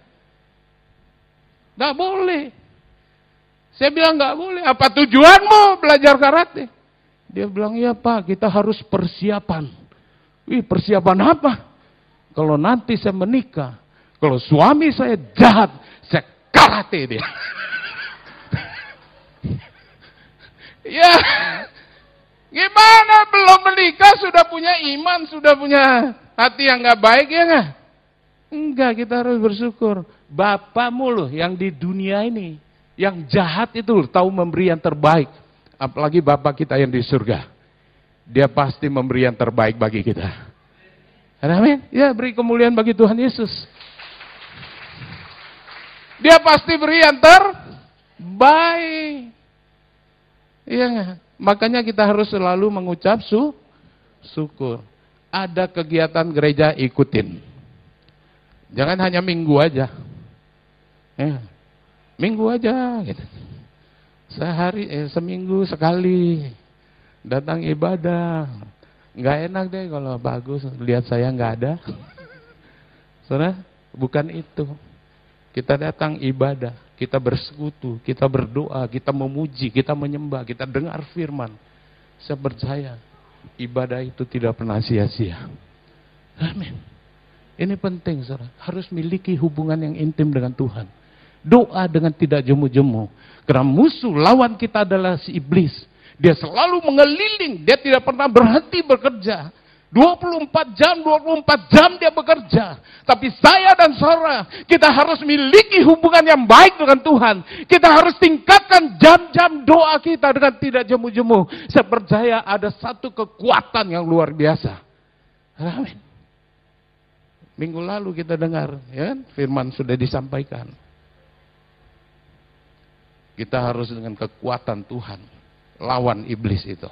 Nggak boleh. Saya bilang nggak boleh. Apa tujuanmu belajar karate? Dia bilang, iya pak, kita harus persiapan. Wih, persiapan apa? Kalau nanti saya menikah, kalau suami saya jahat, saya karate dia. [laughs] ya, gimana belum menikah sudah punya iman, sudah punya hati yang nggak baik ya nggak? Enggak, kita harus bersyukur. Bapamu loh yang di dunia ini yang jahat itu tahu memberi yang terbaik. Apalagi Bapak kita yang di surga. Dia pasti memberi yang terbaik bagi kita. Amin. Ya, beri kemuliaan bagi Tuhan Yesus. Dia pasti beri yang terbaik. Iya Makanya kita harus selalu mengucap su syukur. Ada kegiatan gereja ikutin. Jangan hanya minggu aja. Ya. Minggu aja gitu. Sehari eh seminggu sekali datang ibadah. Nggak enak deh kalau bagus lihat saya nggak ada. Saudara, bukan itu. Kita datang ibadah, kita bersekutu, kita berdoa, kita memuji, kita menyembah, kita dengar firman. Saya percaya ibadah itu tidak pernah sia-sia. Amin. Ini penting, saudara. Harus miliki hubungan yang intim dengan Tuhan. Doa dengan tidak jemu-jemu. Karena musuh lawan kita adalah si iblis. Dia selalu mengeliling, dia tidak pernah berhenti bekerja. 24 jam, 24 jam dia bekerja. Tapi saya dan saudara, kita harus miliki hubungan yang baik dengan Tuhan. Kita harus tingkatkan jam-jam doa kita dengan tidak jemu-jemu. Saya percaya ada satu kekuatan yang luar biasa. Amin. Minggu lalu kita dengar, ya, kan? firman sudah disampaikan. Kita harus dengan kekuatan Tuhan lawan iblis itu.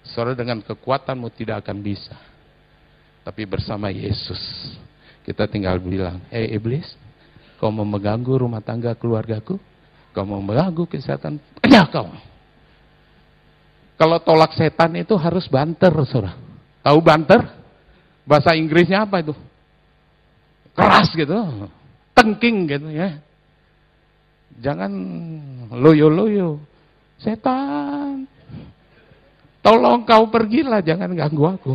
Saudara dengan kekuatanmu tidak akan bisa. Tapi bersama Yesus kita tinggal bilang, "Eh iblis, kau mau mengganggu rumah tangga keluargaku? Kau mau mengganggu kesehatan? Ya [clears throat] kau." Kalau tolak setan itu harus banter, saudara. Tahu banter? Bahasa Inggrisnya apa itu? Keras gitu, tengking gitu ya. Jangan loyo-loyo. Setan. Tolong kau pergilah, jangan ganggu aku.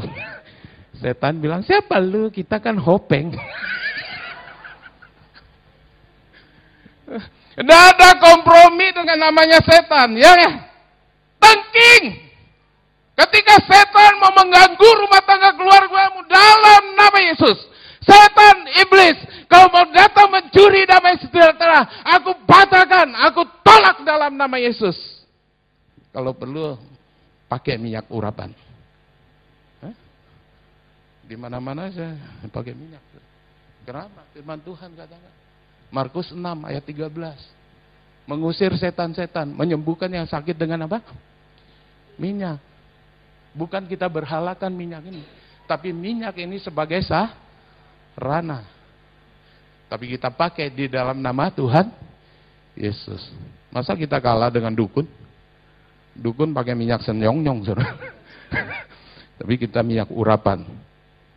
[laughs] Setan bilang, siapa lu? Kita kan hopeng. [laughs] Tidak ada kompromi dengan namanya setan, ya ya. Tengking. Ketika setan mau mengganggu rumah tangga keluargamu dalam nama Yesus, Setan, iblis, kau mau datang mencuri damai sejahtera, aku batalkan, aku tolak dalam nama Yesus. Kalau perlu, pakai minyak urapan. Di mana-mana saya pakai minyak. Kenapa? Firman Tuhan katakan. Markus 6 ayat 13. Mengusir setan-setan, menyembuhkan yang sakit dengan apa? Minyak. Bukan kita berhalakan minyak ini, tapi minyak ini sebagai sah rana. Tapi kita pakai di dalam nama Tuhan Yesus. Masa kita kalah dengan dukun? Dukun pakai minyak senyong-nyong, [laughs] Tapi kita minyak urapan,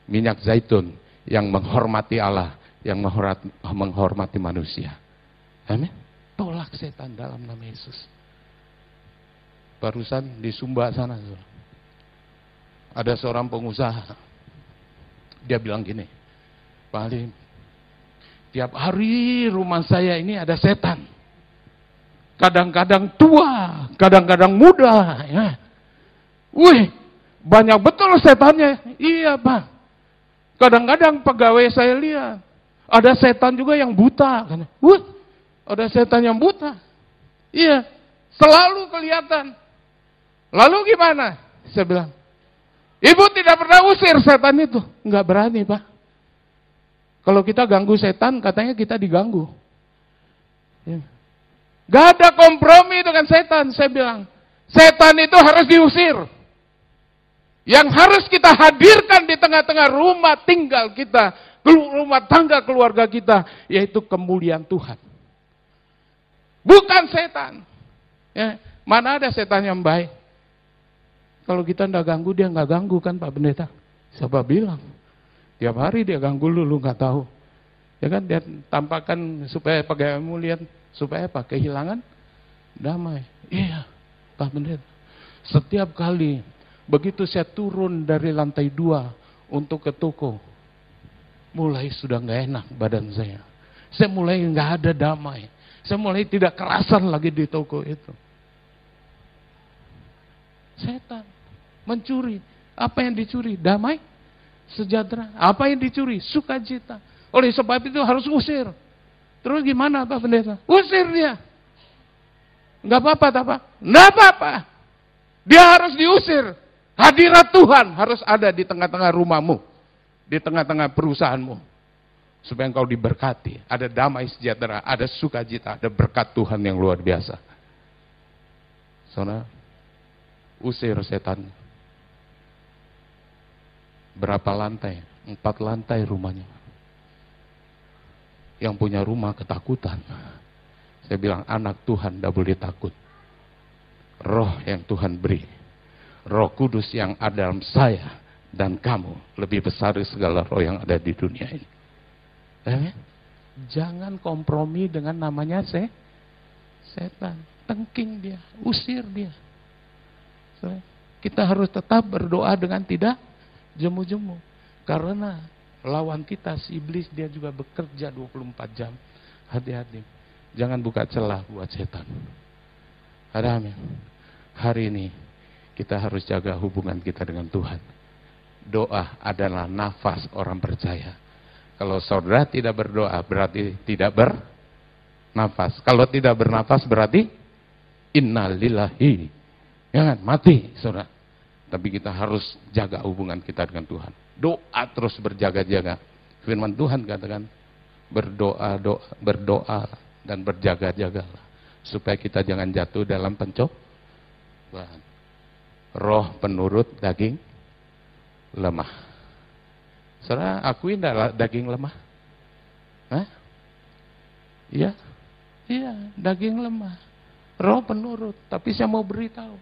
minyak zaitun yang menghormati Allah, yang menghormati manusia. Amin. Tolak setan dalam nama Yesus. Barusan di Sumba sana, ada seorang pengusaha. Dia bilang gini, Pak Halim, tiap hari rumah saya ini ada setan. Kadang-kadang tua, kadang-kadang muda. Ya. Wih, banyak betul setannya. Iya Pak. Kadang-kadang pegawai saya lihat, ada setan juga yang buta. Wih, ada setan yang buta. Iya, selalu kelihatan. Lalu gimana? Saya bilang, Ibu tidak pernah usir setan itu. Enggak berani, Pak. Kalau kita ganggu setan, katanya kita diganggu. Ya. Gak ada kompromi dengan setan, saya bilang. Setan itu harus diusir. Yang harus kita hadirkan di tengah-tengah rumah tinggal kita, rumah tangga keluarga kita, yaitu kemuliaan Tuhan. Bukan setan. Ya, mana ada setan yang baik? Kalau kita tidak ganggu, dia nggak ganggu kan Pak Pendeta? Siapa bilang? Tiap hari dia ganggu lu, lu nggak tahu. Ya kan dia tampakkan supaya pegawaimu lihat supaya apa? Kehilangan damai. Iya, Pak Pendeta. Setiap kali begitu saya turun dari lantai dua untuk ke toko, mulai sudah nggak enak badan saya. Saya mulai nggak ada damai. Saya mulai tidak kerasan lagi di toko itu. Setan mencuri. Apa yang dicuri? Damai, sejahtera. Apa yang dicuri? Sukacita. Oleh sebab itu harus usir. Terus gimana Pak Pendeta? Usir dia. Enggak apa-apa, apa? Enggak apa-apa. Dia harus diusir. Hadirat Tuhan harus ada di tengah-tengah rumahmu. Di tengah-tengah perusahaanmu. Supaya engkau diberkati. Ada damai sejahtera, ada sukacita, ada berkat Tuhan yang luar biasa. Saudara, usir setan Berapa lantai? Empat lantai rumahnya. Yang punya rumah ketakutan. Saya bilang anak Tuhan tidak boleh takut. Roh yang Tuhan beri. Roh kudus yang ada dalam saya dan kamu. Lebih besar dari segala roh yang ada di dunia ini. Eh? Jangan kompromi dengan namanya se setan. Tengking dia, usir dia. Kita harus tetap berdoa dengan tidak jemu-jemu. Karena lawan kita si iblis dia juga bekerja 24 jam. Hati-hati. Jangan buka celah buat setan. Ada amin. Hari ini kita harus jaga hubungan kita dengan Tuhan. Doa adalah nafas orang percaya. Kalau saudara tidak berdoa berarti tidak bernafas. Kalau tidak bernafas berarti innalillahi. Jangan mati saudara. Tapi kita harus jaga hubungan kita dengan Tuhan. Doa terus berjaga-jaga. Firman Tuhan katakan berdoa, doa, berdoa dan berjaga-jaga supaya kita jangan jatuh dalam pencobaan. Roh penurut daging lemah. Saudara akuin daging lemah? Hah? Iya? Iya, daging lemah. Roh penurut, tapi saya mau beritahu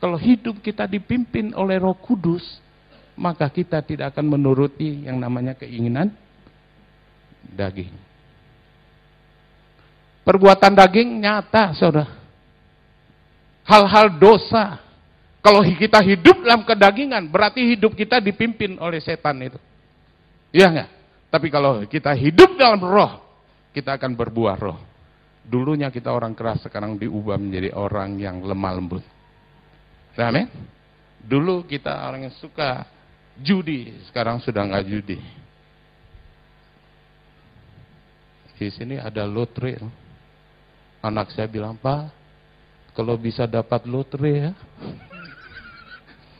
kalau hidup kita dipimpin oleh Roh Kudus, maka kita tidak akan menuruti yang namanya keinginan daging. Perbuatan daging nyata, saudara. Hal-hal dosa. Kalau kita hidup dalam kedagingan, berarti hidup kita dipimpin oleh setan itu. Iya enggak? Tapi kalau kita hidup dalam roh, kita akan berbuah roh. Dulunya kita orang keras, sekarang diubah menjadi orang yang lemah lembut. Amin. Dulu kita orang yang suka judi, sekarang sudah nggak judi. Di sini ada lotre. Anak saya bilang, Pak, kalau bisa dapat lotre ya.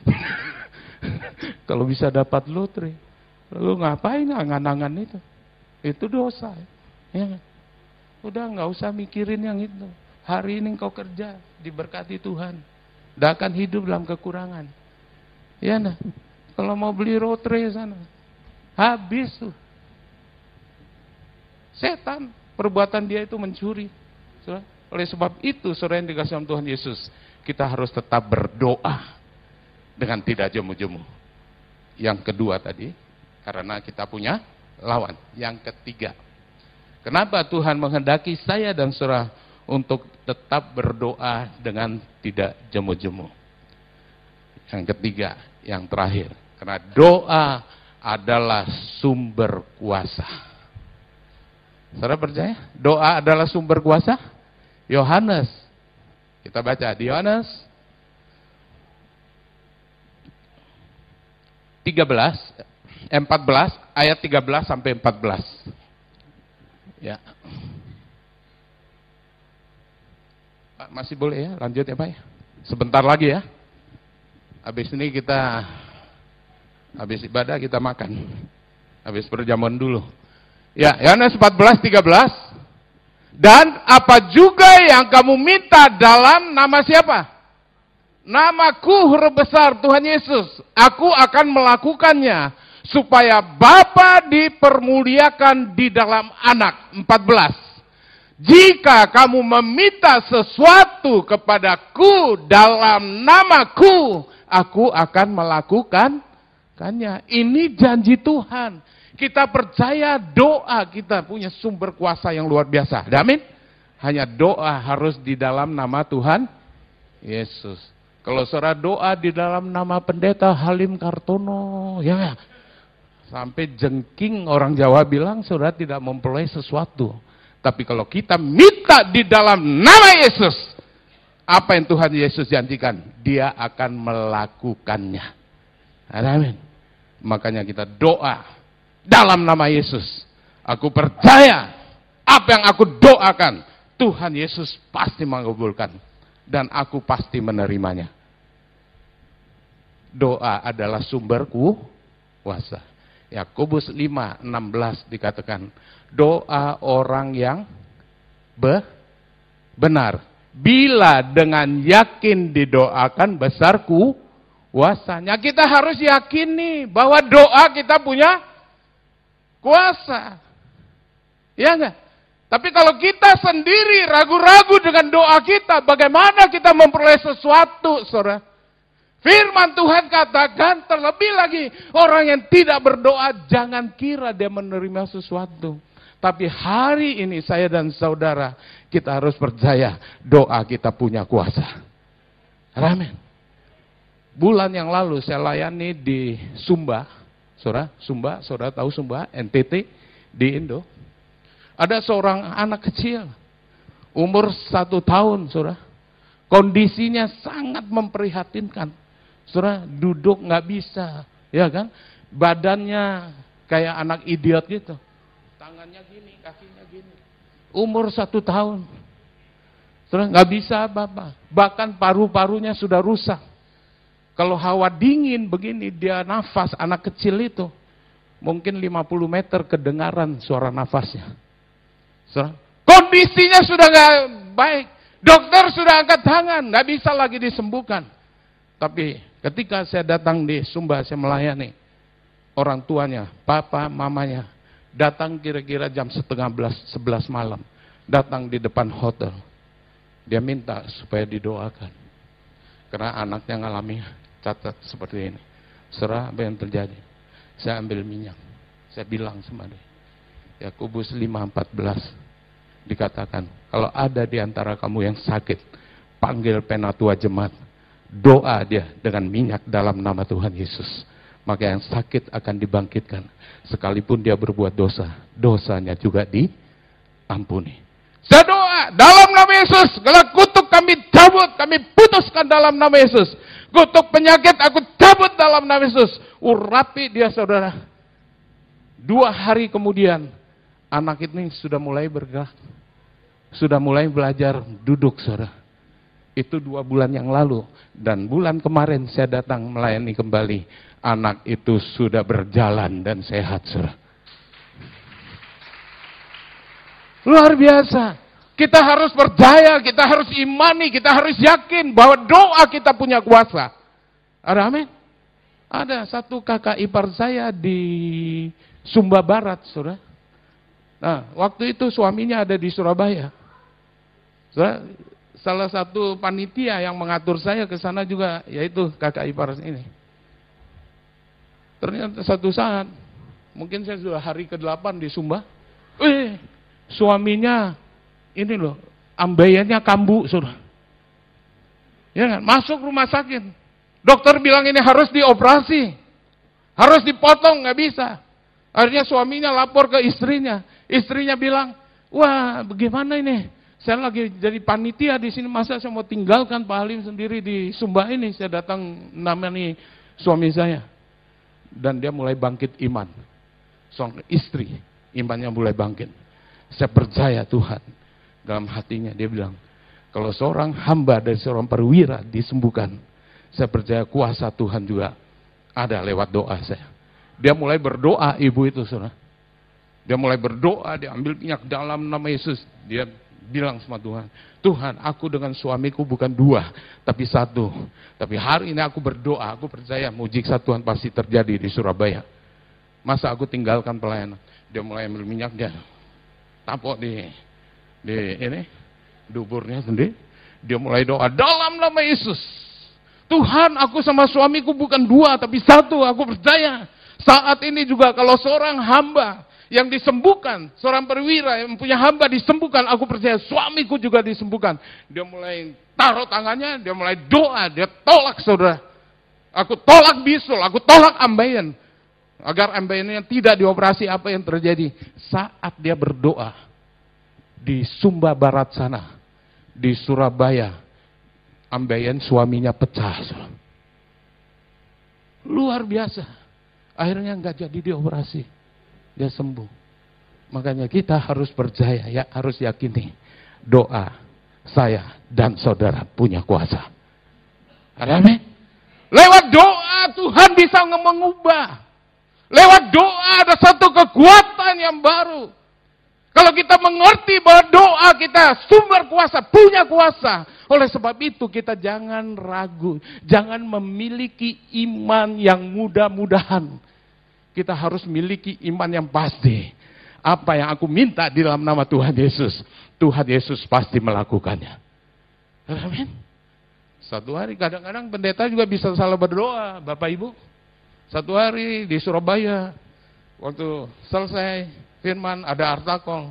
[laughs] kalau bisa dapat lotre, lalu ngapain angan-angan itu? Itu dosa. Ya. Udah nggak usah mikirin yang itu. Hari ini kau kerja, diberkati Tuhan. Tidak akan hidup dalam kekurangan. Ya nah. Kalau mau beli rotre sana, habis tuh. Setan, perbuatan dia itu mencuri. Oleh sebab itu, saudara yang dikasih Tuhan Yesus, kita harus tetap berdoa dengan tidak jemu-jemu. Yang kedua tadi, karena kita punya lawan. Yang ketiga, kenapa Tuhan menghendaki saya dan saudara untuk tetap berdoa dengan tidak jemu-jemu? Yang ketiga, yang terakhir, karena doa adalah sumber kuasa. Saudara percaya? Doa adalah sumber kuasa? Yohanes. Kita baca di Yohanes 13 14 ayat 13 sampai 14. Ya. Pak, masih boleh ya? Lanjut ya, Pak ya. Sebentar lagi ya. Habis ini kita habis ibadah kita makan. Habis perjamuan dulu. Ya, Yohanes 14 13. Dan apa juga yang kamu minta dalam nama siapa? Namaku huruf besar Tuhan Yesus. Aku akan melakukannya supaya Bapa dipermuliakan di dalam anak. 14. Jika kamu meminta sesuatu kepadaku dalam namaku, aku akan melakukannya. Ini janji Tuhan. Kita percaya doa kita punya sumber kuasa yang luar biasa. Amin. Hanya doa harus di dalam nama Tuhan Yesus. Kalau saudara doa di dalam nama pendeta Halim Kartono, ya Sampai jengking orang Jawa bilang saudara tidak memperoleh sesuatu. Tapi kalau kita minta di dalam nama Yesus, apa yang Tuhan Yesus janjikan, dia akan melakukannya. Amin. Makanya kita doa dalam nama Yesus. Aku percaya apa yang aku doakan, Tuhan Yesus pasti mengabulkan. Dan aku pasti menerimanya. Doa adalah sumber kuasa. Yakobus 5, 16 dikatakan, doa orang yang be, benar. Bila dengan yakin didoakan besarku kuasanya. Kita harus yakini bahwa doa kita punya kuasa. Ya enggak? Tapi kalau kita sendiri ragu-ragu dengan doa kita, bagaimana kita memperoleh sesuatu, saudara? Firman Tuhan katakan terlebih lagi orang yang tidak berdoa jangan kira dia menerima sesuatu. Tapi hari ini saya dan saudara kita harus percaya doa kita punya kuasa. Amin. Bulan yang lalu saya layani di Sumba, saudara, Sumba, saudara tahu Sumba, NTT di Indo. Ada seorang anak kecil, umur satu tahun, saudara. Kondisinya sangat memprihatinkan Saudara duduk nggak bisa, ya kan? Badannya kayak anak idiot gitu. Tangannya gini, kakinya gini. Umur satu tahun. Saudara nggak bisa apa-apa. Bahkan paru-parunya sudah rusak. Kalau hawa dingin begini, dia nafas anak kecil itu. Mungkin 50 meter kedengaran suara nafasnya. Saudara, kondisinya sudah nggak baik. Dokter sudah angkat tangan, nggak bisa lagi disembuhkan. Tapi Ketika saya datang di Sumba, saya melayani orang tuanya, papa, mamanya, datang kira-kira jam setengah belas, sebelas malam, datang di depan hotel. Dia minta supaya didoakan. Karena anaknya ngalami catat seperti ini. Serah apa yang terjadi. Saya ambil minyak. Saya bilang sama dia. Yakobus 5:14 dikatakan, kalau ada di antara kamu yang sakit, panggil penatua jemaat doa dia dengan minyak dalam nama Tuhan Yesus. Maka yang sakit akan dibangkitkan. Sekalipun dia berbuat dosa, dosanya juga diampuni. Saya doa dalam nama Yesus. Kalau kutuk kami cabut, kami putuskan dalam nama Yesus. Kutuk penyakit aku cabut dalam nama Yesus. Urapi dia saudara. Dua hari kemudian, anak ini sudah mulai bergerak. Sudah mulai belajar duduk saudara itu dua bulan yang lalu. Dan bulan kemarin saya datang melayani kembali. Anak itu sudah berjalan dan sehat, saudara. Luar biasa. Kita harus percaya, kita harus imani, kita harus yakin bahwa doa kita punya kuasa. Ada amin? Ada satu kakak ipar saya di Sumba Barat, saudara. Nah, waktu itu suaminya ada di Surabaya. Salah satu panitia yang mengatur saya ke sana juga, yaitu kakak ipar ini. Ternyata satu saat, mungkin saya sudah hari ke-8 di Sumba, eh, suaminya ini loh, ambeyannya kambu, saudara. Ya kan? Masuk rumah sakit. Dokter bilang ini harus dioperasi. Harus dipotong, nggak bisa. Akhirnya suaminya lapor ke istrinya. Istrinya bilang, wah bagaimana ini? Saya lagi jadi panitia di sini, masa saya mau tinggalkan Pak Halim sendiri di Sumba ini? Saya datang namanya suami saya dan dia mulai bangkit iman. Seorang istri, imannya mulai bangkit. Saya percaya Tuhan. Dalam hatinya dia bilang, kalau seorang hamba dari seorang perwira disembuhkan, saya percaya kuasa Tuhan juga ada lewat doa saya. Dia mulai berdoa ibu itu, saudara. Dia mulai berdoa, dia ambil minyak dalam nama Yesus. Dia bilang sama Tuhan, Tuhan aku dengan suamiku bukan dua, tapi satu. Tapi hari ini aku berdoa, aku percaya mujizat Tuhan pasti terjadi di Surabaya. Masa aku tinggalkan pelayanan? Dia mulai ambil minyak dia tampok di di ini duburnya sendiri. Dia mulai doa dalam nama Yesus. Tuhan, aku sama suamiku bukan dua, tapi satu. Aku percaya. Saat ini juga kalau seorang hamba yang disembuhkan, seorang perwira yang punya hamba disembuhkan, aku percaya suamiku juga disembuhkan. Dia mulai taruh tangannya, dia mulai doa, dia tolak saudara. Aku tolak bisul, aku tolak ambayan. Agar ambayannya tidak dioperasi apa yang terjadi. Saat dia berdoa di Sumba Barat sana, di Surabaya, ambayan suaminya pecah. Luar biasa. Akhirnya nggak jadi dioperasi dia sembuh. Makanya kita harus percaya, ya harus yakini doa saya dan saudara punya kuasa. Amin. Lewat doa Tuhan bisa mengubah. Lewat doa ada satu kekuatan yang baru. Kalau kita mengerti bahwa doa kita sumber kuasa, punya kuasa. Oleh sebab itu kita jangan ragu, jangan memiliki iman yang mudah-mudahan kita harus miliki iman yang pasti. Apa yang aku minta di dalam nama Tuhan Yesus, Tuhan Yesus pasti melakukannya. Amin. Satu hari kadang-kadang pendeta juga bisa salah berdoa, Bapak Ibu. Satu hari di Surabaya, waktu selesai firman ada artakol,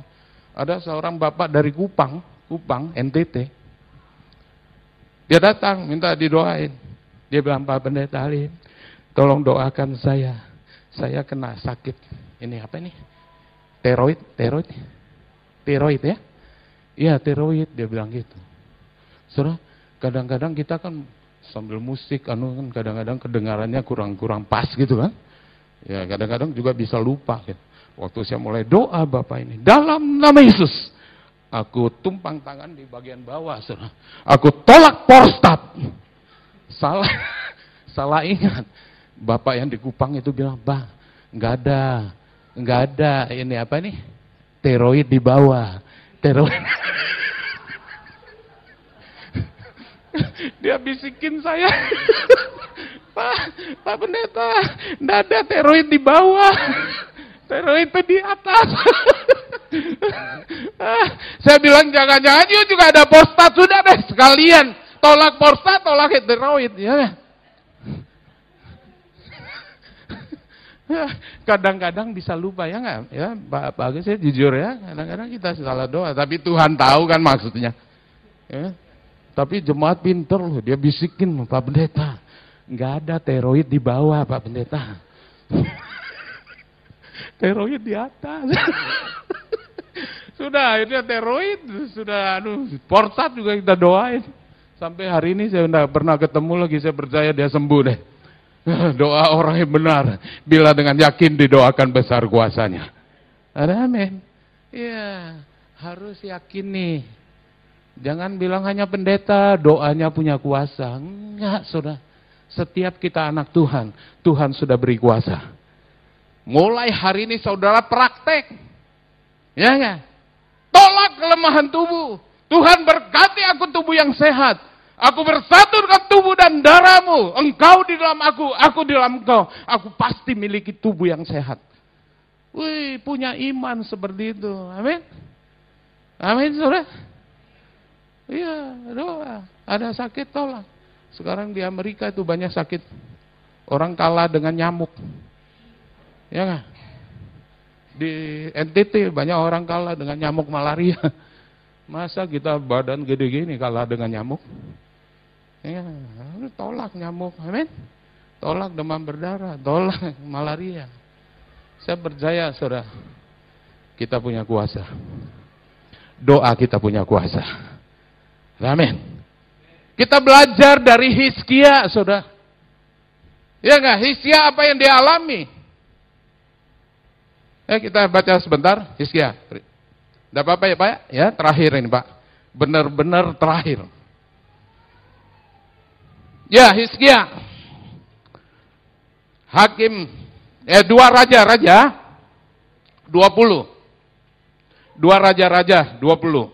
ada seorang bapak dari Kupang, Kupang, NTT. Dia datang minta didoain. Dia bilang, Pak Pendeta Alim, tolong doakan saya saya kena sakit ini apa ini? Teroid, teroid. Teroid ya? Iya, teroid dia bilang gitu. Saudara, kadang-kadang kita kan sambil musik anu kan kadang-kadang kedengarannya kurang-kurang pas gitu kan. Ya, kadang-kadang juga bisa lupa gitu. Waktu saya mulai doa Bapak ini dalam nama Yesus, aku tumpang tangan di bagian bawah, saudara. Aku tolak prostat. Salah, [laughs] salah ingat. Bapak yang di Kupang itu bilang, Bang, nggak ada, nggak ada ini apa nih, teroid di bawah, teroid. [laughs] Dia bisikin saya, [laughs] Pak, Pak Pendeta, nggak ada teroid di bawah, teroid itu di atas. [laughs] saya bilang jangan-jangan juga ada postat sudah deh sekalian tolak postat, tolak teroid ya. [laughs] Kadang-kadang bisa lupa ya nggak? Ya, Pak, Pak Agus ya jujur ya, kadang-kadang kita salah doa, tapi Tuhan tahu kan maksudnya. Ya. Tapi jemaat pinter loh, dia bisikin Pak Pendeta, nggak ada teroid di bawah Pak Pendeta. [laughs] teroid di atas. [laughs] sudah akhirnya teroid, sudah aduh, porsat juga kita doain. Sampai hari ini saya tidak pernah ketemu lagi, saya percaya dia sembuh deh. [laughs] Doa orang yang benar. Bila dengan yakin didoakan besar kuasanya. Ada amin. Iya, harus yakin nih. Jangan bilang hanya pendeta, doanya punya kuasa. Enggak, saudara. Setiap kita anak Tuhan, Tuhan sudah beri kuasa. Mulai hari ini saudara praktek. Ya enggak? tolak kelemahan tubuh. Tuhan berkati aku tubuh yang sehat. Aku bersatu dengan tubuh dan darahmu. Engkau di dalam aku, aku di dalam engkau. Aku pasti miliki tubuh yang sehat. Wih, punya iman seperti itu. Amin. Amin, saudara. Iya, doa. Ada sakit tolak. Sekarang di Amerika itu banyak sakit. Orang kalah dengan nyamuk. Ya kan? Di NTT banyak orang kalah dengan nyamuk malaria. [laughs] Masa kita badan gede gini kalah dengan nyamuk? Ya, tolak nyamuk, amin. Tolak demam berdarah, tolak [laughs] malaria. Saya percaya, saudara, kita punya kuasa. Doa kita punya kuasa. Amin. Kita belajar dari Hiskia, saudara. Ya enggak? Hiskia apa yang dia alami? Eh, kita baca sebentar, Hiskia. Tidak apa-apa ya Pak ya? Ya, terakhir ini Pak. Benar-benar terakhir. Ya, Hizkia. Hakim, eh dua raja-raja, 20. Dua raja-raja, 20.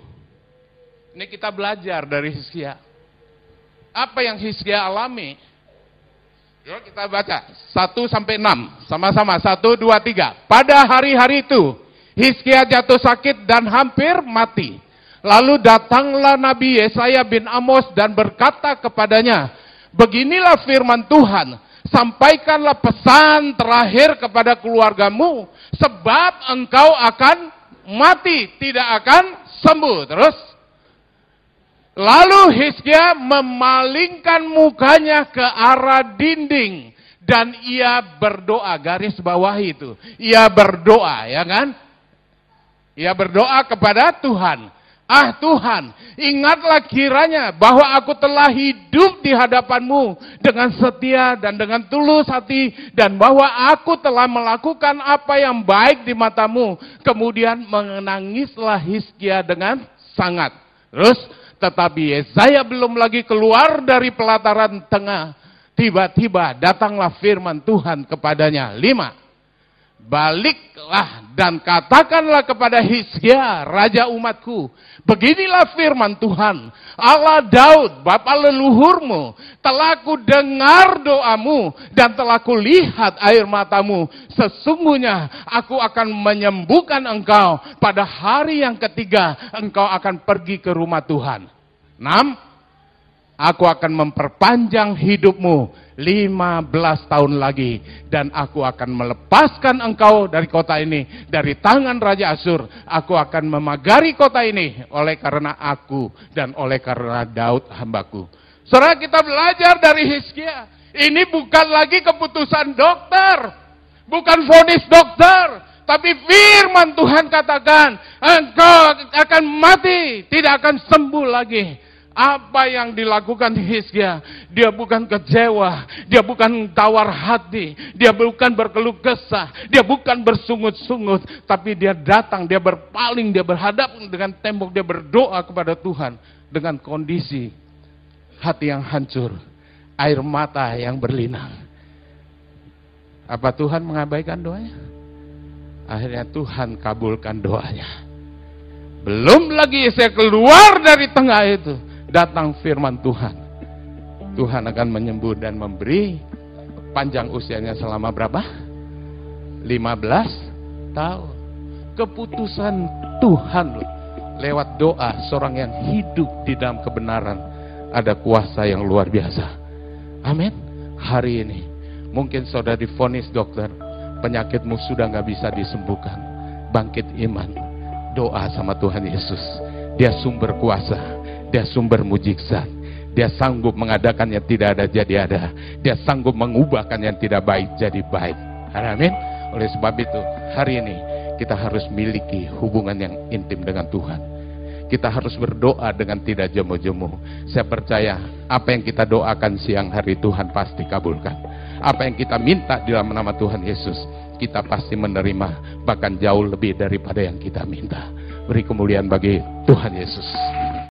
Ini kita belajar dari Hizkia. Apa yang Hizkia alami? Yuk kita baca, 1 sampai 6. Sama-sama, 1, 2, 3. Pada hari-hari itu, Hizkia jatuh sakit dan hampir mati. Lalu datanglah Nabi Yesaya bin Amos dan berkata kepadanya, Beginilah firman Tuhan, sampaikanlah pesan terakhir kepada keluargamu, sebab engkau akan mati, tidak akan sembuh. Terus, lalu Hizkia memalingkan mukanya ke arah dinding dan ia berdoa garis bawah itu. Ia berdoa, ya kan? Ia berdoa kepada Tuhan. Ah Tuhan, ingatlah kiranya bahwa aku telah hidup di hadapanmu dengan setia dan dengan tulus hati dan bahwa aku telah melakukan apa yang baik di matamu. Kemudian menangislah Hizkia dengan sangat. Terus, tetapi Yesaya belum lagi keluar dari pelataran tengah. Tiba-tiba datanglah firman Tuhan kepadanya. Lima baliklah dan katakanlah kepada Hizkia, raja umatku, beginilah firman Tuhan, Allah Daud, bapa leluhurmu, telah ku dengar doamu dan telah ku lihat air matamu. Sesungguhnya aku akan menyembuhkan engkau pada hari yang ketiga, engkau akan pergi ke rumah Tuhan. 6. Aku akan memperpanjang hidupmu 15 tahun lagi. Dan aku akan melepaskan engkau dari kota ini. Dari tangan Raja Asur. Aku akan memagari kota ini. Oleh karena aku dan oleh karena Daud hambaku. Saudara kita belajar dari Hizkia. Ini bukan lagi keputusan dokter. Bukan vonis dokter. Tapi firman Tuhan katakan. Engkau akan mati. Tidak akan sembuh lagi apa yang dilakukan Hizkia? Dia bukan kecewa, dia bukan tawar hati, dia bukan berkeluh kesah, dia bukan bersungut-sungut, tapi dia datang, dia berpaling, dia berhadapan dengan tembok, dia berdoa kepada Tuhan dengan kondisi hati yang hancur, air mata yang berlinang. Apa Tuhan mengabaikan doanya? Akhirnya Tuhan kabulkan doanya. Belum lagi saya keluar dari tengah itu datang firman Tuhan. Tuhan akan menyembuh dan memberi panjang usianya selama berapa? 15 tahun. Keputusan Tuhan. Lewat doa seorang yang hidup di dalam kebenaran ada kuasa yang luar biasa. Amin. Hari ini mungkin saudara difonis dokter penyakitmu sudah nggak bisa disembuhkan. Bangkit iman, doa sama Tuhan Yesus. Dia sumber kuasa dia sumber mujizat. Dia sanggup mengadakan yang tidak ada jadi ada. Dia sanggup mengubahkan yang tidak baik jadi baik. Amin. Oleh sebab itu, hari ini kita harus miliki hubungan yang intim dengan Tuhan. Kita harus berdoa dengan tidak jemu-jemu. Saya percaya apa yang kita doakan siang hari Tuhan pasti kabulkan. Apa yang kita minta di dalam nama Tuhan Yesus, kita pasti menerima bahkan jauh lebih daripada yang kita minta. Beri kemuliaan bagi Tuhan Yesus.